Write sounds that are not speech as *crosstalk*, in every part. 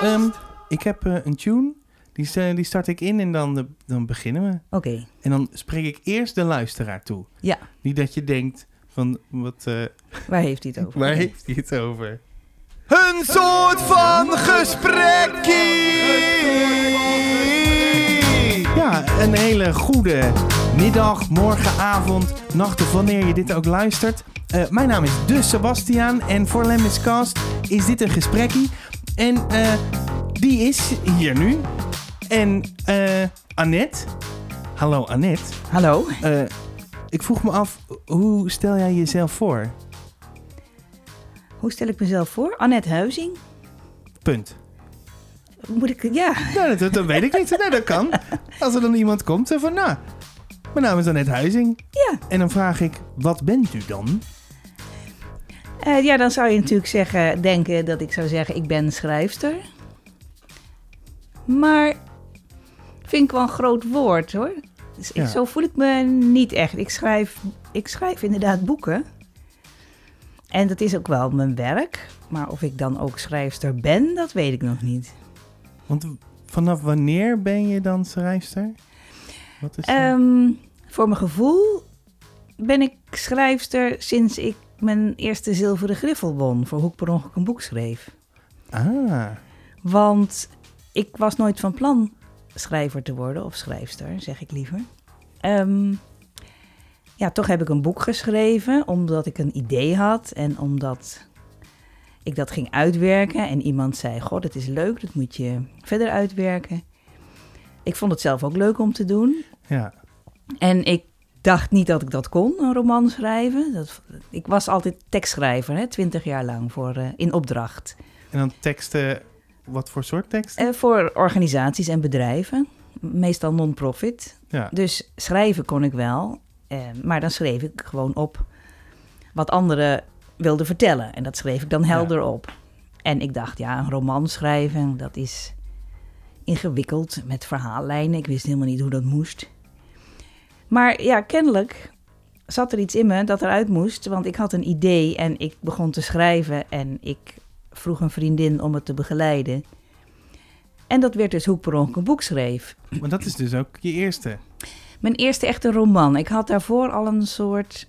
Ehm, ik heb eh, een tune. Die, die start ik in en dan, dan beginnen we. Oké, En dan spreek ik eerst de luisteraar toe. ja. Niet dat je denkt van, wat, eh, Waar heeft hij het over? waar heeft hij het over? Een soort van gesprekkie! Ja, een hele goede middag, morgen, avond, nacht of wanneer je dit ook luistert. Eh, mijn naam is dus Sebastiaan en voor Lemmis Cast is dit een gesprekkie. En eh, die is hier nu. En eh Annette, hallo Annette. Hallo. Eh, ik vroeg me af, hoe stel jij jezelf voor? Hoe stel ik mezelf voor? Annette Huizing. Punt. Moet ik... Ja. Nou, dat, dat weet ik niet. Nee, dat kan. Als er dan iemand komt en van, nou, mijn naam is Annette Huizing. Ja. En dan vraag ik, wat bent u dan? Eh, ja, dan zou je natuurlijk zeggen, denken dat ik zou zeggen, ik ben schrijfster. Maar vind ik wel een groot woord hoor. Dus ik-. Zo voel ik me niet echt. Ik schrijf, ik schrijf inderdaad boeken. En dat is ook wel mijn werk. Maar of ik dan ook schrijfster ben, dat weet ik nog niet. Want vanaf wanneer ben je dan schrijfster? Wat is? Ehm, voor mijn gevoel ben ik schrijfster sinds ik mijn eerste zilveren griffel won. Voor hoe ik per ongeluk een boek schreef. Ah, Want ik was nooit van plan schrijver te worden, of schrijfster, zeg ik liever. Ehm, ja, toch heb ik een boek geschreven, omdat ik een idee had en omdat ik dat ging uitwerken. En iemand zei, god, het is leuk, dat moet je verder uitwerken. Ik vond het zelf ook leuk om te doen. ja. En ik dacht niet dat ik dat kon, een roman schrijven. Dat, ik was altijd tekstschrijver, hè, twintig jaar lang, voor, eh, in opdracht. En dan teksten, wat voor soort teksten? Eh, voor organisaties en bedrijven, meestal non-profit. ja. Dus schrijven kon ik wel, eh, maar dan schreef ik gewoon op wat anderen wilden vertellen. En dat schreef ik dan helder op. En ik dacht, ja, een roman schrijven, dat is ingewikkeld met verhaallijnen. Ik wist helemaal niet hoe dat moest. Maar ja, kennelijk zat er iets in me dat eruit moest, want ik had een idee en ik begon te schrijven en ik vroeg een vriendin om het te begeleiden. En dat werd dus hoe ik per ongeluk een boek schreef. Maar dat is dus ook je eerste. Mijn eerste echte roman. Ik had daarvoor al een soort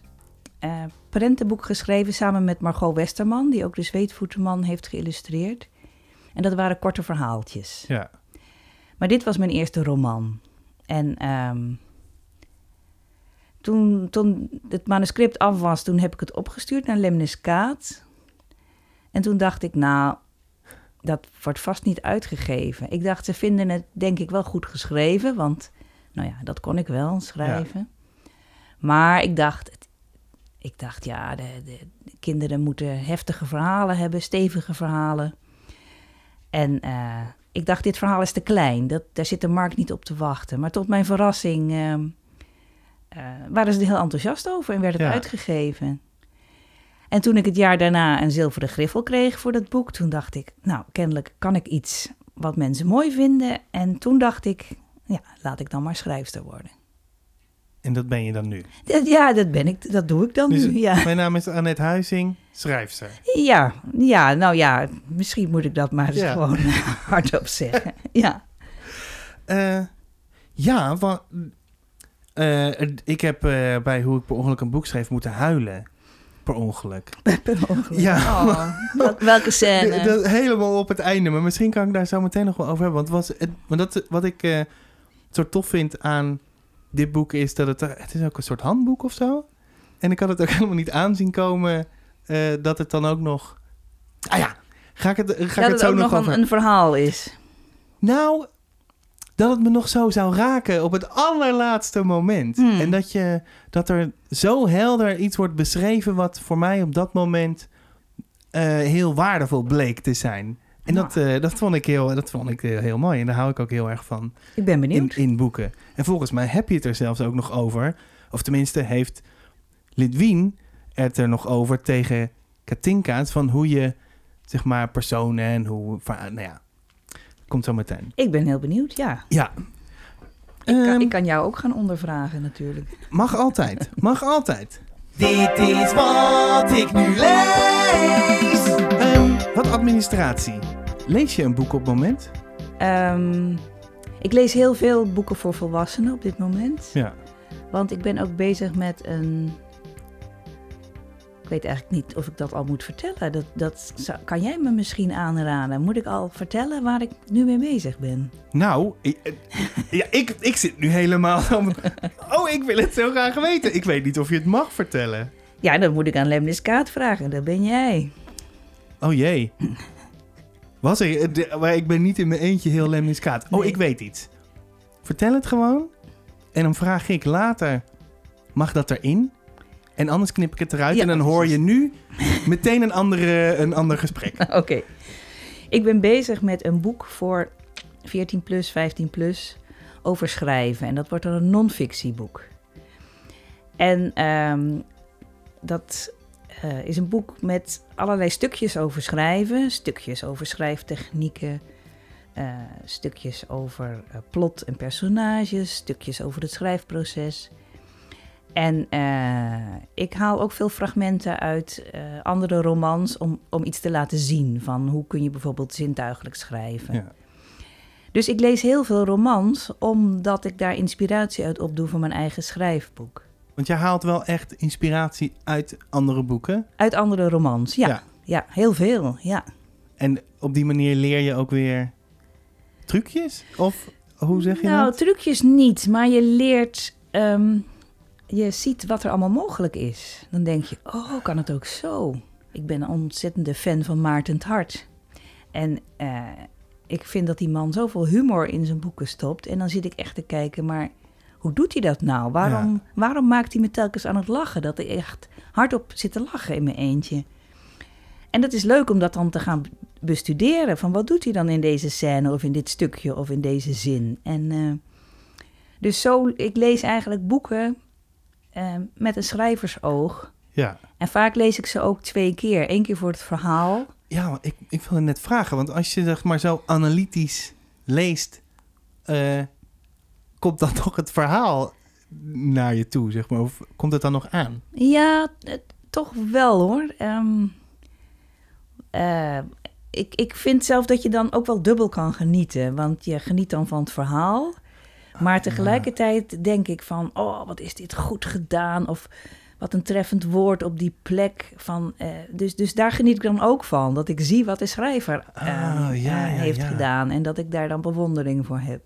eh, prentenboek geschreven samen met Margot Westerman, die ook de Zweetvoetenman heeft geïllustreerd. En dat waren korte verhaaltjes. Ja. Maar dit was mijn eerste roman. En ehm, toen, toen het manuscript af was, toen heb ik het opgestuurd naar Lemnis Kaat. En toen dacht ik, nou, dat wordt vast niet uitgegeven. Ik dacht, ze vinden het denk ik wel goed geschreven, want nou ja, dat kon ik wel schrijven. Maar ik dacht, ik dacht ja, de, de, de kinderen moeten heftige verhalen hebben, stevige verhalen. En eh, ik dacht, dit verhaal is te klein, dat, daar zit de markt niet op te wachten. Maar tot mijn verrassing ehm, eh, waren ze er heel enthousiast over en werd het Ja. uitgegeven. En toen ik het jaar daarna een zilveren griffel kreeg voor dat boek, toen dacht ik, nou, kennelijk kan ik iets wat mensen mooi vinden. En toen dacht ik, ja, laat ik dan maar schrijfster worden. En dat ben je dan nu. Ja, dat ben ik, dat doe ik dan Dus nu, ja. Mijn naam is Annette Huizing, schrijfster. Ja, ja, nou ja, misschien moet ik dat maar eens Ja. gewoon *laughs* hardop zeggen. Ja. Eh, ja, want eh, ik heb eh, bij hoe ik per ongeluk een boek schreef moeten huilen. Per ongeluk. *laughs* Per ongeluk. Ja. Oh, *laughs* welke scène? Dat helemaal op het einde. Maar misschien kan ik daar zo meteen nog wel over hebben. Want was het, want dat, wat ik eh, zo tof vind aan dit boek is dat het... Het is ook een soort handboek of zo. En ik had het ook *laughs* helemaal niet aanzien komen dat het dan ook nog... Ah ja, ga ik het, ga ik dat het het zo ook nog nog over... een, een verhaal is. Nou, dat het me nog zo zou raken op het allerlaatste moment. Hmm. En dat, je, dat er zo helder iets wordt beschreven wat voor mij op dat moment eh, heel waardevol bleek te zijn. En Nou. dat, eh, dat vond ik, heel, dat vond ik eh, heel mooi. En daar hou ik ook heel erg van Ik ben benieuwd. in boeken. En volgens mij heb je het er zelfs ook nog over. Of tenminste heeft Lidwien het er nog over tegen Katinka. Van hoe je, zeg maar, personen en hoe... Nou ja, komt zo meteen. Ik ben heel benieuwd, ja. Ja. Ik kan, Ehm, ik kan jou ook gaan ondervragen natuurlijk. Mag altijd. Mag altijd. Dit is wat ik nu lees. Ehm, wat administratie. Lees je een boek op het moment? Ehm, ik lees heel veel boeken voor volwassenen op dit moment. Ja. Want ik ben ook bezig met een. Ik weet eigenlijk niet of ik dat al moet vertellen. Dat, dat zou- kan jij me misschien aanraden. Moet ik al vertellen waar ik nu mee bezig ben? Nou, ik, eh, ja, ik, ik zit nu helemaal... *laughs* om- Oh, ik wil het zo graag weten. Ik weet niet of je het mag vertellen. Ja, dan moet ik aan Lemnis Kaat vragen. Dat ben jij. Oh jee. Was er, eh, de- maar ik ben niet in mijn eentje heel lemniskaat. Oh, Nee. ik weet iets. Vertel het gewoon. En dan vraag ik later, mag dat erin? En anders knip ik het eruit. Ja, en dan hoor je precies. nu meteen een, andere, een ander gesprek. *laughs* Oké. Ik ben bezig met een boek voor 14 plus, 15 plus over schrijven. En dat wordt dan een non-fictieboek. En ehm, dat eh, is een boek met allerlei stukjes over schrijven. Stukjes over schrijftechnieken. eh, stukjes over eh, plot en personages. Stukjes over het schrijfproces. En eh, ik haal ook veel fragmenten uit eh, andere romans om, om iets te laten zien van hoe kun je bijvoorbeeld zintuigelijk schrijven. Ja. Dus ik lees heel veel romans omdat ik daar inspiratie uit opdoe voor mijn eigen schrijfboek. Want jij haalt wel echt inspiratie uit andere boeken. Uit andere romans, ja. Ja. Ja, heel veel, ja. En op die manier leer je ook weer trucjes? Of hoe zeg je nou, dat? trucjes niet, maar je leert, ehm, je ziet wat er allemaal mogelijk is. Dan denk je, oh, kan het ook zo? Ik ben een ontzettende fan van Maarten het Hart. En eh, ik vind dat die man zoveel humor in zijn boeken stopt. En dan zit ik echt te kijken, maar hoe doet hij dat nou? Waarom, waarom maakt hij me telkens aan het lachen? Dat ik echt hardop zit te lachen in mijn eentje. En dat is leuk om dat dan te gaan bestuderen. Van wat doet hij dan in deze scène of in dit stukje of in deze zin? En eh, dus zo, ik lees eigenlijk boeken eh, met een schrijversoog. Ja. En vaak lees ik ze ook twee keer. Eén keer voor het verhaal. Ja, ik, ik wilde net vragen, want als je zeg maar zo analytisch leest, eh, komt dan *laughs* toch het verhaal naar je toe, zeg maar? Of komt het dan nog aan? Ja, toch wel hoor. Ehm, eh, ik, ik vind zelf dat je dan ook wel dubbel kan genieten. Want je geniet dan van het verhaal. Maar tegelijkertijd denk ik van, oh, wat is dit goed gedaan? Of wat een treffend woord op die plek. Van, eh, dus, dus daar geniet ik dan ook van. Dat ik zie wat de schrijver Ah, ja, eh, heeft ja. gedaan. En dat ik daar dan bewondering voor heb.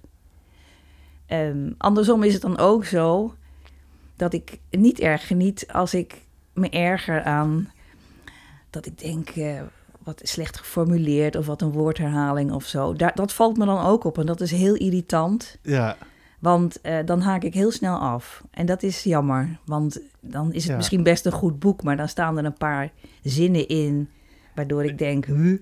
Ehm, andersom is het dan ook zo dat ik niet erg geniet als ik me erger aan dat ik denk, eh, wat slecht geformuleerd of wat een woordherhaling of zo. Daar, dat valt me dan ook op en dat is heel irritant, Ja, want eh, dan haak ik heel snel af. En dat is jammer, want dan is het Ja. misschien best een goed boek, maar dan staan er een paar zinnen in waardoor ik denk, huh?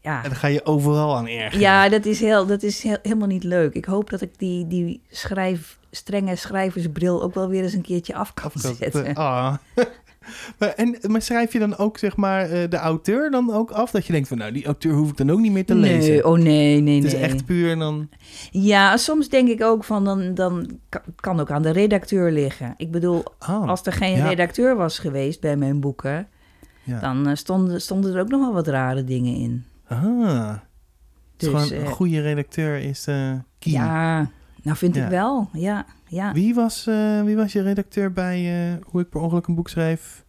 Ja, en dan ga je overal aan ergeren. ja, dat is, heel, dat is heel- helemaal niet leuk. Ik hoop dat ik die, die schrijf, strenge schrijversbril ook wel weer eens een keertje af kan zetten. Ah. *laughs* *laughs* maar, en, maar schrijf je dan ook, zeg maar, eh, de auteur dan ook af? Dat je denkt van, nou, die auteur hoef ik dan ook niet meer te lezen. Nee, oh nee, nee, het is nee. echt puur dan... Ja, soms denk ik ook van, dan, dan ka- kan ook aan de redacteur liggen. Ik bedoel, Oh, als er geen ja. redacteur was geweest bij mijn boeken, ja. dan eh, stonden, stonden er ook nog wel wat rare dingen in. Ah, Dus, gewoon eh, een goede redacteur is eh key. ja, nou vind Ja. ik wel, ja, ja. Wie, was, eh, wie was je redacteur bij eh, Hoe ik per ongeluk een boek schreef?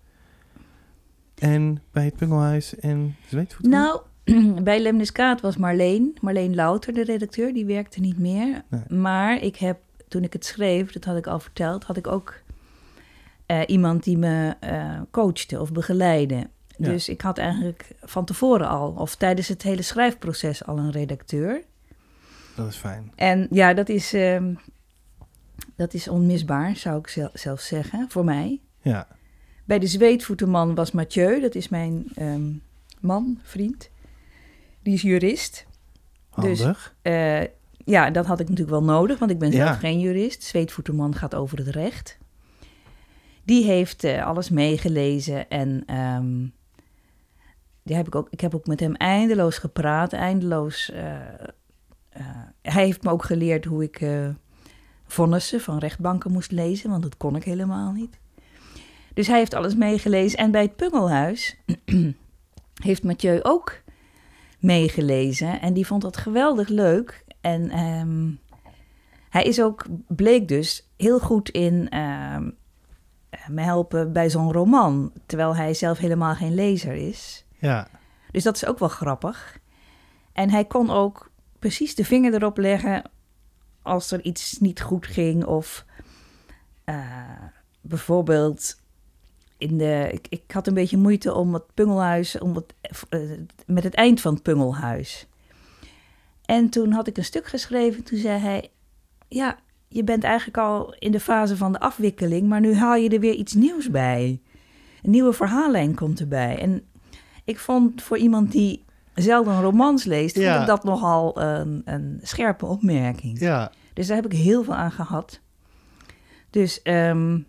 En bij het Pungelhuis en Zweetvoet? Nou, *clears throat* bij Lemniskaat was Marleen, Marleen Louter, de redacteur, die werkte niet meer. Nee. Maar ik heb, toen ik het schreef, dat had ik al verteld, had ik ook eh, iemand die me eh, coachte of begeleidde. Ja. Dus ik had eigenlijk van tevoren al, of tijdens het hele schrijfproces al een redacteur. Dat is fijn. En ja, dat is, ehm, dat is onmisbaar, zou ik zel- zelf zeggen, voor mij. Ja, Bij de zweetvoetenman was Mathieu, dat is mijn ehm, man, vriend. Die is jurist. Dus- handig. Eh, ja, dat had ik natuurlijk wel nodig, want ik ben zelf Ja. geen jurist. Zweetvoeterman gaat over het recht. Die heeft eh, alles meegelezen en ehm, die heb ik, ook, ik heb ook met hem eindeloos gepraat, eindeloos. eh, hij heeft me ook geleerd hoe ik vonnissen van rechtbanken moest lezen, want dat kon ik helemaal niet. Dus hij heeft alles meegelezen. En bij het Pungelhuis *clears throat* heeft Mathieu ook meegelezen. En die vond dat geweldig leuk. En ehm, hij is ook, bleek dus, heel goed in ehm, me helpen bij zo'n roman. Terwijl hij zelf helemaal geen lezer is. Ja. Dus dat is ook wel grappig. En hij kon ook precies de vinger erop leggen als er iets niet goed ging. Of eh, bijvoorbeeld in de. Ik, ik had een beetje moeite om het pungelhuis. Om het, eh, met het eind van het pungelhuis. En toen had ik een stuk geschreven. Toen zei hij: Ja, je bent eigenlijk al in de fase van de afwikkeling. Maar nu haal je er weer iets nieuws bij. Een nieuwe verhaallijn komt erbij. En ik vond voor iemand die zelden romans leest, Ja. vond ik dat nogal een, een scherpe opmerking. Ja. Dus daar heb ik heel veel aan gehad. Dus ehm,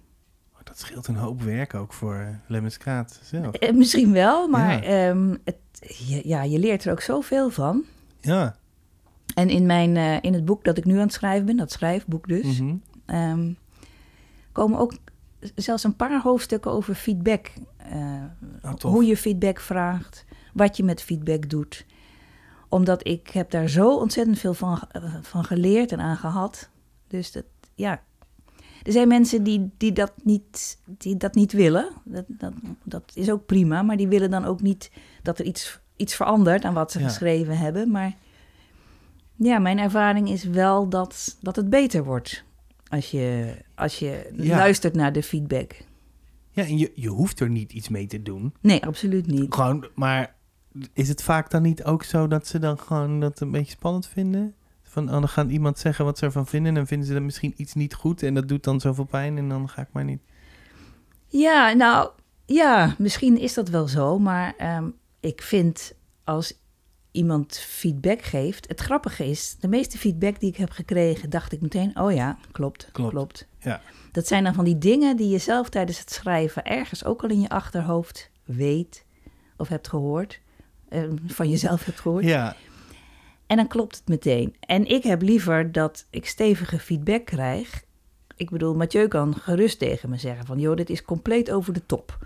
Dat scheelt een hoop werk ook voor uh, Lemmiskaat zelf. eh, misschien wel, maar Ja. ehm, het, je, ja, je leert er ook zoveel van. Ja. En in, mijn, eh, in het boek dat ik nu aan het schrijven ben, dat schrijfboek dus, Mhm. ehm, komen ook zelfs een paar hoofdstukken over feedback. Oh, tof. hoe je feedback vraagt, wat je met feedback doet. Omdat ik heb daar zo ontzettend veel van, van geleerd en aan gehad. Dus dat, ja. Er zijn mensen die, die, dat, niet, die dat niet willen. Dat, dat, dat is ook prima. Maar die willen dan ook niet dat er iets, iets verandert aan wat ze Ja. geschreven hebben. Maar ja, mijn ervaring is wel dat, dat het beter wordt. Als je, als je Ja. luistert naar de feedback. Ja, en je, je hoeft er niet iets mee te doen. Nee, absoluut niet. Gewoon, maar is het vaak dan niet ook zo dat ze dan gewoon dat een beetje spannend vinden? Van, oh, dan gaat iemand zeggen wat ze ervan vinden en dan vinden ze dan misschien iets niet goed en dat doet dan zoveel pijn en dan ga ik maar niet. Ja, nou, ja, misschien is dat wel zo, maar ehm, ik vind als iemand feedback geeft, het grappige is, de meeste feedback die ik heb gekregen, dacht ik meteen, oh ja, klopt, Klopt. klopt. Ja. Dat zijn dan van die dingen die je zelf tijdens het schrijven ergens ook al in je achterhoofd weet of hebt gehoord, eh, van jezelf hebt gehoord. Ja, En dan klopt het meteen. En ik heb liever dat ik stevige feedback krijg. Ik bedoel, Mathieu kan gerust tegen me zeggen van... joh, dit is compleet over de top.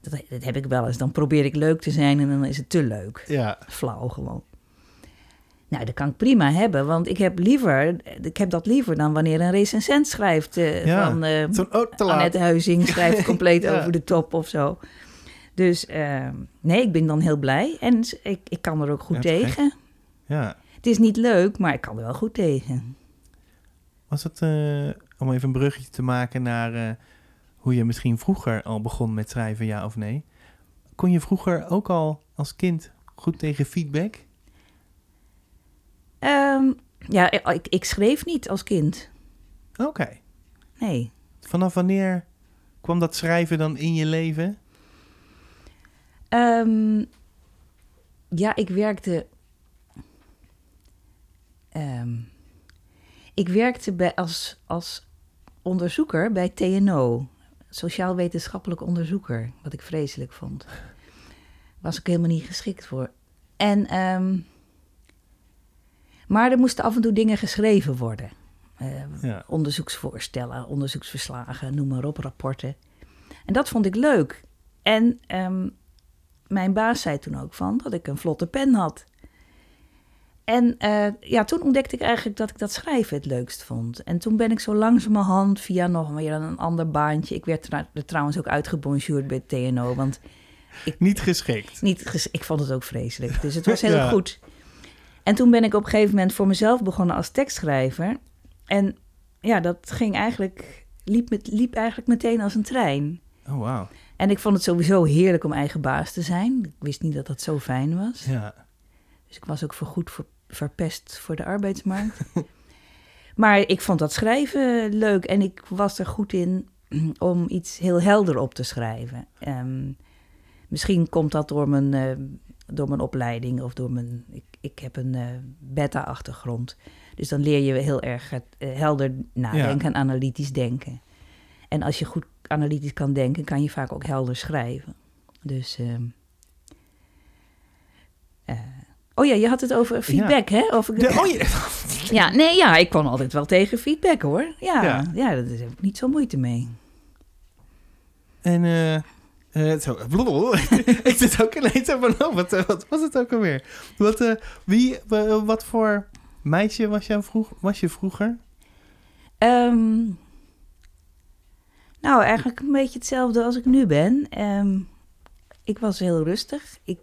Dat, dat heb ik wel eens. Dan probeer ik leuk te zijn en dan is het te leuk. ja, Flauw gewoon. Nou, dat kan ik prima hebben, want ik heb, liever, ik heb dat liever dan wanneer een recensent schrijft eh, Ja, van... Annette Huizing schrijft *laughs* compleet Ja. over de top of zo. Dus eh, nee, ik ben dan heel blij. En ik, ik kan er ook goed Ja, tegen. Ja, Het is niet leuk, maar ik kan er wel goed tegen. was het, eh, om even een bruggetje te maken naar eh, hoe je misschien vroeger al begon met schrijven, ja of nee. Kon je vroeger ook al als kind goed tegen feedback? Ehm, ja, ik, ik schreef niet als kind. Oké. Nee. Vanaf wanneer kwam dat schrijven dan in je leven? Ehm, ja, ik werkte. Ehm, ik werkte bij, als, als onderzoeker bij TNO, sociaal-wetenschappelijk onderzoeker, wat ik vreselijk vond. Was ik helemaal niet geschikt voor. En, ehm, maar er moesten af en toe dingen geschreven worden. Eh, Ja. onderzoeksvoorstellen, onderzoeksverslagen, noem maar op, rapporten. En dat vond ik leuk. En ehm, mijn baas zei toen ook van dat ik een vlotte pen had. En eh, ja, toen ontdekte ik eigenlijk dat ik dat schrijven het leukst vond. En toen ben ik zo langzamerhand via nog weer een ander baantje. Ik werd er trouwens ook uitgebonjourd bij TNO, want Niet geschikt. niet ges- ik vond het ook vreselijk. Dus het was *laughs* heel Ja. goed. En toen ben ik op een gegeven moment voor mezelf begonnen als tekstschrijver. En ja, dat ging eigenlijk, liep, met, liep eigenlijk meteen als een trein. Oh, wauw. En ik vond het sowieso heerlijk om eigen baas te zijn. Ik wist niet dat dat zo fijn was. Ja. Dus ik was ook voorgoed ver, verpest voor de arbeidsmarkt. *laughs* maar ik vond dat schrijven leuk en ik was er goed in *clears throat* om iets heel helder op te schrijven. Ehm, misschien komt dat door mijn, eh, door mijn opleiding of door mijn. Ik, ik heb een eh, beta-achtergrond. Dus dan leer je heel erg het, eh, helder nadenken en analytisch denken. En als je goed analytisch kan denken, kan je vaak ook helder schrijven. Dus. ehm, eh, oh ja, je had het over feedback, hè? De, oh, ja. ja, nee, ja, ik kon altijd wel tegen feedback hoor. Ja, Ja. ja. daar heb ik niet zo moeite mee. En eh, Eh, zo, *laughs* ik zit ook ineens van, oh, wat, eh, wat was het ook alweer? Wat, eh, wie, wa- wat voor meisje was, jij vroeg, was je vroeger? Ehm, nou, eigenlijk een beetje hetzelfde als ik nu ben. Ehm, ik was heel rustig. Ik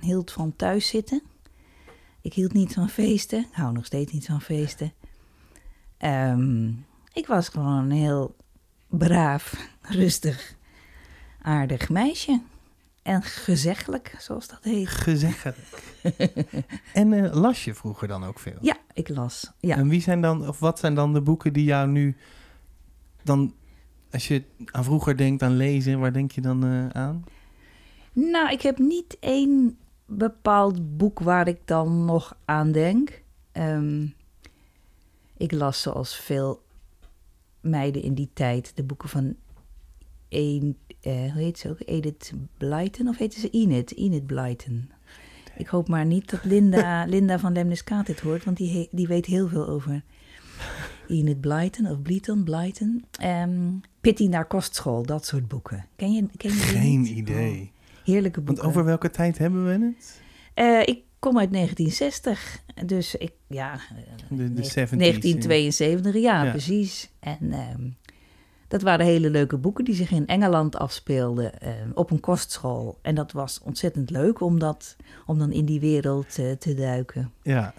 hield van thuiszitten. Ik hield niet van feesten. Ik hou nog steeds niet van feesten. Ehm, ik was gewoon een heel braaf, rustig, aardig meisje. En gezeggelijk, zoals dat heet. Gezeggelijk. *laughs* en eh, las je vroeger dan ook veel? Ja, ik las. Ja. En wie zijn dan, of wat zijn dan de boeken die jou nu dan, als je aan vroeger denkt aan lezen, waar denk je dan eh, aan? Nou, ik heb niet één bepaald boek waar ik dan nog aan denk. Ehm, ik las zoals veel meiden in die tijd de boeken van een, eh, hoe heet ze ook? Edith Blyton of heette ze Enid? Enid Blyton. Ik hoop maar niet dat Linda, *laughs* Linda van Lemniskaat dit hoort, want die, he- die weet heel veel over Enid Blyton of Blyton, Blyton. Ehm Pitty naar kostschool, dat soort boeken. Ken je, ken je die Geen idee. Heerlijke boeken. Want over welke tijd hebben we het? Eh, ik kom uit 1960, dus ik, ja, eh, De, de 70s. 1972, ja, Ja. precies. En ehm, dat waren hele leuke boeken die zich in Engeland afspeelden eh, op een kostschool. En dat was ontzettend leuk om, dat, om dan in die wereld eh, te duiken. Ja,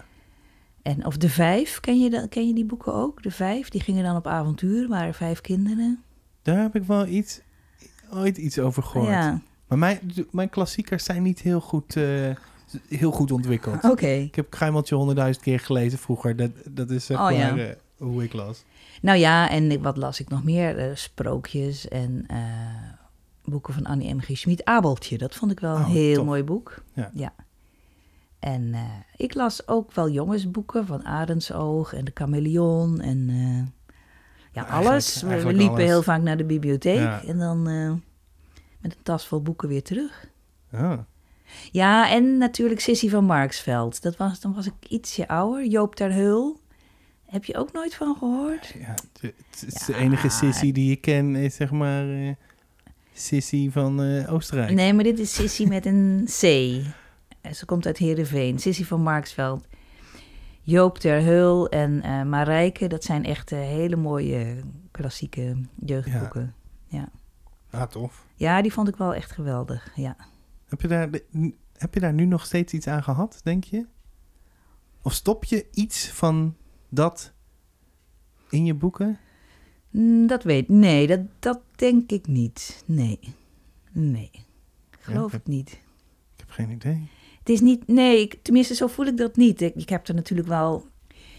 En of De Vijf, ken je, dat, ken je die boeken ook? De Vijf, die gingen dan op avontuur, waren vijf kinderen. daar heb ik wel iets, ooit iets over gehoord. Ja, Maar mijn, mijn klassiekers zijn niet heel goed, eh, heel goed ontwikkeld. oké. Ik heb Kruimeltje honderdduizend keer gelezen vroeger. Dat, dat is zeg Oh, maar ja. eh, hoe ik las. Nou ja, en wat las ik nog meer? Eh, sprookjes en boeken van Annie M. G. Schmid. Abeltje, dat vond ik wel een Oh, heel tof. mooi boek. Ja. En eh, ik las ook wel jongensboeken van Arendsoog en de Chameleon en ja, alles. We- eigenlijk we liepen alles. heel vaak naar de bibliotheek Ja. en dan met een tas vol boeken weer terug. Ah, Ja, en natuurlijk Sissy van Marksveld. Dat was, dan was ik ietsje ouder. Joop ter Heul. Heb je ook nooit van gehoord? ja, het, is Ja. de enige sissy die ik ken is zeg maar eh, sissy van eh, Oostenrijk. Nee, maar dit is Sissy met een C. En Ze komt uit Heerenveen. Sissy van Marksveld. Joop ter Heul en eh Marijke. Dat zijn echt eh, hele mooie klassieke jeugdboeken. Ja. Ah, tof. ja, die vond ik wel echt geweldig. Ja. Heb je, daar, heb je daar nu nog steeds iets aan gehad, denk je? Of stop je iets van dat in je boeken? Mm, Dat weet Nee, dat, dat denk ik niet. Nee. Nee. Geloof Ja, ik niet. Ik heb geen idee. Het is niet, nee, ik, tenminste zo voel ik dat niet. Ik, ik heb er natuurlijk wel,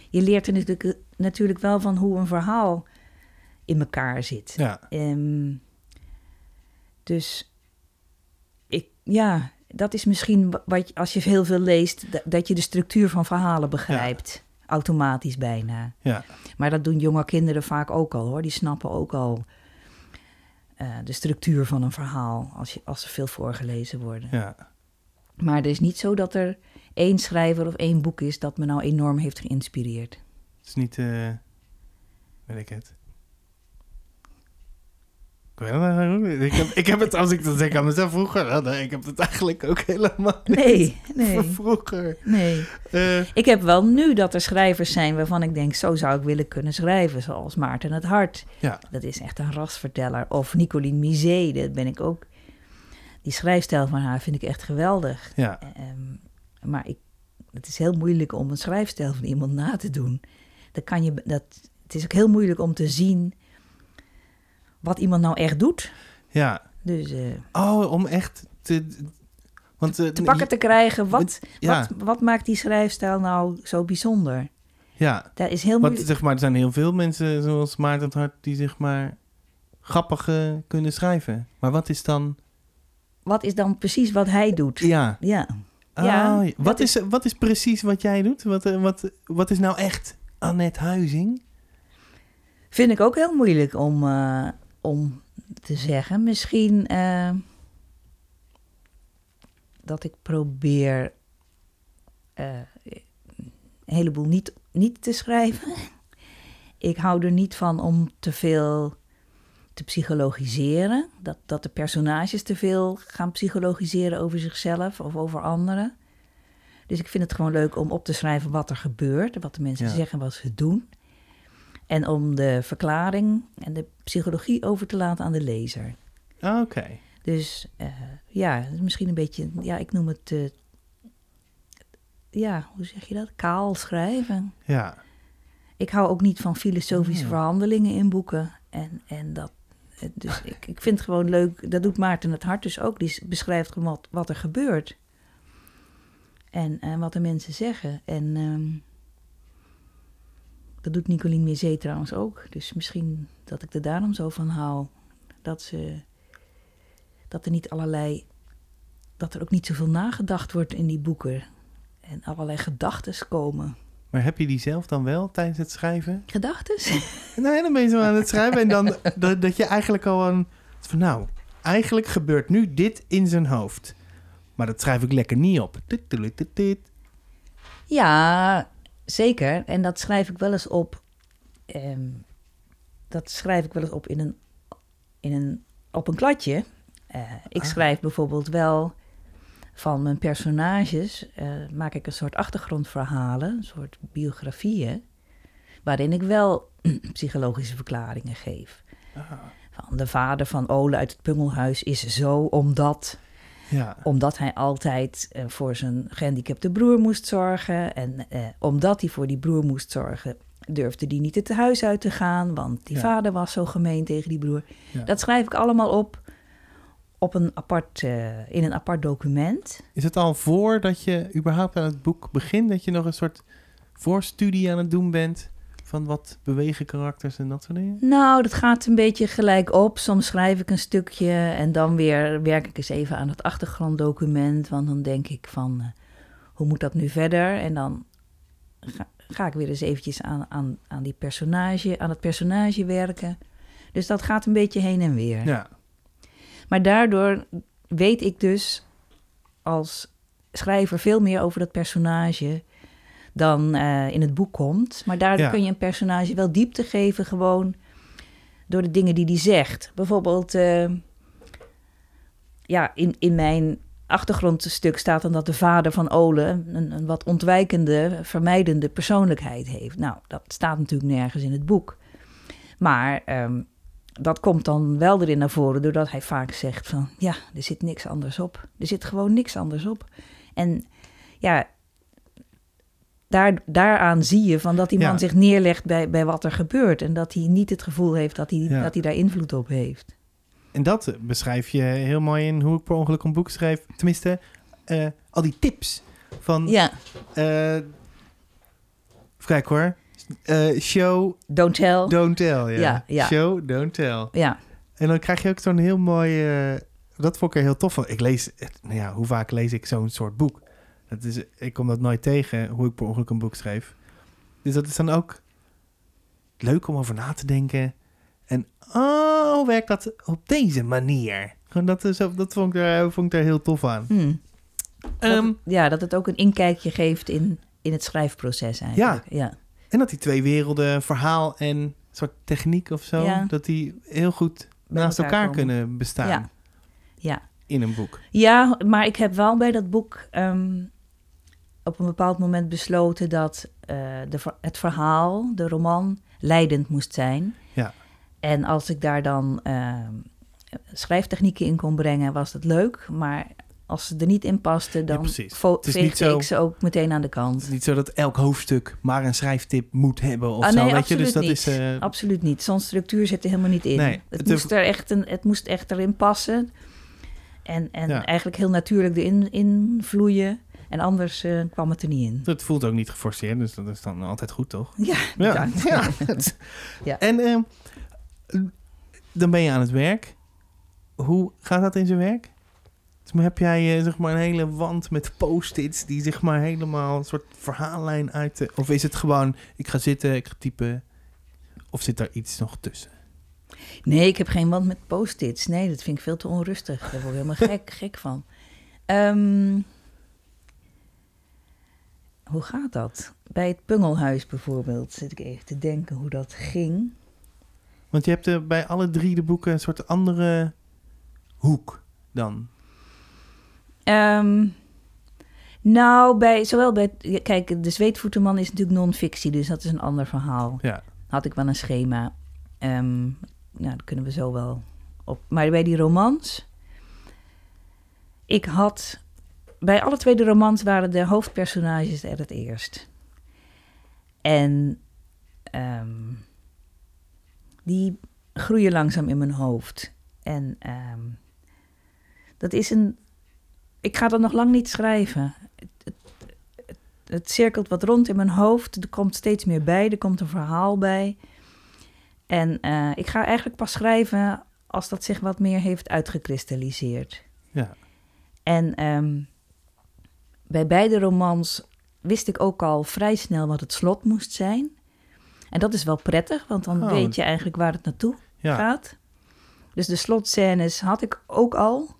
je leert er natuurlijk, natuurlijk wel van hoe een verhaal in elkaar zit. Ja, Ehm, dus ik, ja, dat is misschien wa- wat als je heel veel leest, da- dat je de structuur van verhalen begrijpt. Automatisch bijna. ja. Maar dat doen jonge kinderen vaak ook al hoor. Die snappen ook al eh, de structuur van een verhaal als, je, als ze veel voorgelezen worden. ja. Maar het is niet zo dat er één schrijver of één boek is dat me nou enorm heeft geïnspireerd. Het is niet, eh weet ik het. Ik heb, ik heb het, als ik dat zeg aan mezelf vroeger, ik heb het eigenlijk ook helemaal niet Nee, nee, vroeger. nee. Eh, Ik heb wel nu dat er schrijvers zijn waarvan ik denk, zo zou ik willen kunnen schrijven. Zoals Maarten het Hart. ja, Dat is echt een rasverteller. Of Nicoline Misé, dat ben ik ook. Die schrijfstijl van haar vind ik echt geweldig. ja, Ehm, maar ik, het is heel moeilijk om een schrijfstijl van iemand na te doen. Dat kan je, dat, het is ook heel moeilijk om te zien wat iemand nou echt doet. ja. Dus eh, Oh, om echt te... Want, eh, te pakken te krijgen, wat, ja. wat, wat maakt die schrijfstijl nou zo bijzonder? Ja, Dat is heel moeilijk. zeg maar, er zijn heel veel mensen zoals Maarten het Hart die zeg maar grappig kunnen schrijven. Maar wat is dan... Wat is dan precies wat hij doet? Ja, Ja. Oh, Ja, wat, is, wat is precies wat jij doet? Wat, eh, wat, wat is nou echt Annette Huizing? Vind ik ook heel moeilijk om, om te zeggen. Misschien eh, dat ik probeer eh, een heleboel niet, niet te schrijven. *laughs* ik hou er niet van om te veel te psychologiseren. Dat, dat de personages te veel gaan psychologiseren over zichzelf of over anderen. Dus ik vind het gewoon leuk om op te schrijven wat er gebeurt, wat de mensen Ja. zeggen, wat ze doen. En om de verklaring en de psychologie over te laten aan de lezer. Oké. Dus eh, ja, misschien een beetje, ja, ik noem het, eh, ja, hoe zeg je dat? Kaal schrijven. Ja. Ik hou ook niet van filosofische Ja. verhandelingen in boeken. En, en dat, eh, dus *laughs* ik, ik vind het gewoon leuk, dat doet Maarten het Hart dus ook. Die beschrijft gewoon wat, wat er gebeurt. En, en wat de mensen zeggen. En ehm, dat doet Nicolien Mézé trouwens ook. Dus misschien dat ik er daarom zo van hou. Dat, ze, dat er niet allerlei... Dat er ook niet zoveel nagedacht wordt in die boeken. En allerlei gedachten komen. Maar heb je die zelf dan wel tijdens het schrijven? Gedachten? *laughs* Nee, dan ben je zo aan het schrijven en dan *laughs* dat, dat je eigenlijk al een... Van nou, eigenlijk gebeurt nu dit in zijn hoofd. Maar dat schrijf ik lekker niet op. Ja, zeker. En dat schrijf ik wel eens op. ehm, dat schrijf ik wel eens op in een, in een, op een kladje. Eh, ik Ah. schrijf bijvoorbeeld wel van mijn personages. eh, maak ik een soort achtergrondverhalen, een soort biografieën. Waarin ik wel *clears throat* psychologische verklaringen geef. Ah, Van de vader van Ole uit het Pungelhuis is zo omdat ja. omdat hij altijd eh, voor zijn gehandicapte broer moest zorgen. En eh, omdat hij voor die broer moest zorgen, durfde hij niet het huis uit te gaan. Want die Ja. vader was zo gemeen tegen die broer. Ja. Dat schrijf ik allemaal op, op een apart, eh, in een apart document. Is het al voordat je überhaupt aan het boek begint... dat je nog een soort voorstudie aan het doen bent... van wat bewegen karakters en dat soort dingen? Nou, dat gaat een beetje gelijk op. Soms schrijf ik een stukje en dan weer werk ik eens even aan het achtergronddocument. Want dan denk ik van, eh, hoe moet dat nu verder? En dan ga, ga ik weer eens eventjes aan, aan, aan, die personage, aan het personage werken. Dus dat gaat een beetje heen en weer. Ja. Maar daardoor weet ik dus als schrijver veel meer over dat personage dan eh, in het boek komt. Maar daardoor Ja. kun je een personage wel diepte geven gewoon door de dingen die hij zegt. Bijvoorbeeld, eh, ja, in, in mijn achtergrondstuk staat dan dat de vader van Ole een, een wat ontwijkende, vermijdende persoonlijkheid heeft. Nou, dat staat natuurlijk nergens in het boek. Maar ehm, dat komt dan wel erin naar voren, doordat hij vaak zegt van... ja, er zit niks anders op. Er zit gewoon niks anders op. En ja, daar, daaraan zie je van dat die man Ja. zich neerlegt bij, bij wat er gebeurt... en dat hij niet het gevoel heeft dat hij, Ja. dat hij daar invloed op heeft. En dat beschrijf je heel mooi in hoe ik per ongeluk een boek schreef. Tenminste, eh, al die tips van... Ja, even kijken hoor. Eh, show, don't tell. don't tell. Ja. Ja, ja. Show, don't tell. Ja, En dan krijg je ook zo'n heel mooi... eh, dat vond ik er heel tof van. Ik lees... Nou ja, hoe vaak lees ik zo'n soort boek? Dat is, ik kom dat nooit tegen, hoe ik per ongeluk een boek schreef. Dus dat is dan ook leuk om over na te denken. En oh, werkt dat op deze manier? Gewoon dat, is, dat vond, ik er, vond ik er heel tof aan. hm. Ehm, dat, ja, dat het ook een inkijkje geeft in, in het schrijfproces eigenlijk. Ja. en dat die twee werelden, verhaal en soort techniek of zo, Ja. dat die heel goed Bij naast elkaar kunnen bestaan Ja. ja. in een boek. Ja, maar ik heb wel bij dat boek ehm, op een bepaald moment besloten dat eh, de, het verhaal, de roman, leidend moest zijn. Ja. En als ik daar dan ehm, schrijftechnieken in kon brengen, was dat leuk. Maar als ze er niet in pasten, dan niet veegde zo- ik ze ook meteen aan de Het kant. is niet zo dat elk hoofdstuk maar een schrijftip moet hebben of Ah, zo. nee, weet je? Dus dat absoluut is. eh, Absoluut niet. Zo'n structuur zit er helemaal niet in. Nee, het, het- moest er echt een, het moest echt erin passen. En, en Ja. eigenlijk heel natuurlijk erin in vloeien. En anders eh, kwam het er niet in. Het voelt ook niet geforceerd, dus dat is dan altijd goed, toch? Ja, Ja. ja. *laughs* Ja. En ehm, dan ben je aan het werk. Hoe gaat dat in zijn werk? Dus maar heb jij eh, zeg maar een hele wand met post-its die zeg maar helemaal een soort verhaallijn uit... de- of is het gewoon, ik ga zitten, ik ga typen... Of zit daar iets nog tussen? Nee, ik heb geen wand met post-its. Nee, dat vind ik veel te onrustig. Daar word ik helemaal gek, gek van. Ehm, hoe gaat dat? Bij het Pungelhuis bijvoorbeeld zit ik even te denken hoe dat ging. Want je hebt eh, bij alle drie de boeken een soort andere hoek dan. Ehm, nou, bij, zowel bij... Kijk, De Zweetvoetenman is natuurlijk non-fictie, dus dat is een ander verhaal. Ja. Had ik wel een schema. Ehm nou, dat kunnen we zo wel op. Maar bij die romans... Ik had... Bij alle twee de romans waren de hoofdpersonages er het eerst. En ehm, die groeien langzaam in mijn hoofd. En ehm, dat is een. Ik ga dat nog lang niet schrijven. Het, het, het, het cirkelt wat rond in mijn hoofd. Er komt steeds meer bij. Er komt een verhaal bij. En eh, ik ga eigenlijk pas schrijven als dat zich wat meer heeft uitgekristalliseerd. Ja. En ehm, bij beide romans wist ik ook al vrij snel wat het slot moest zijn. En dat is wel prettig, want dan Oh. weet je eigenlijk waar het naartoe Ja. gaat. Dus de slotscènes had ik ook al.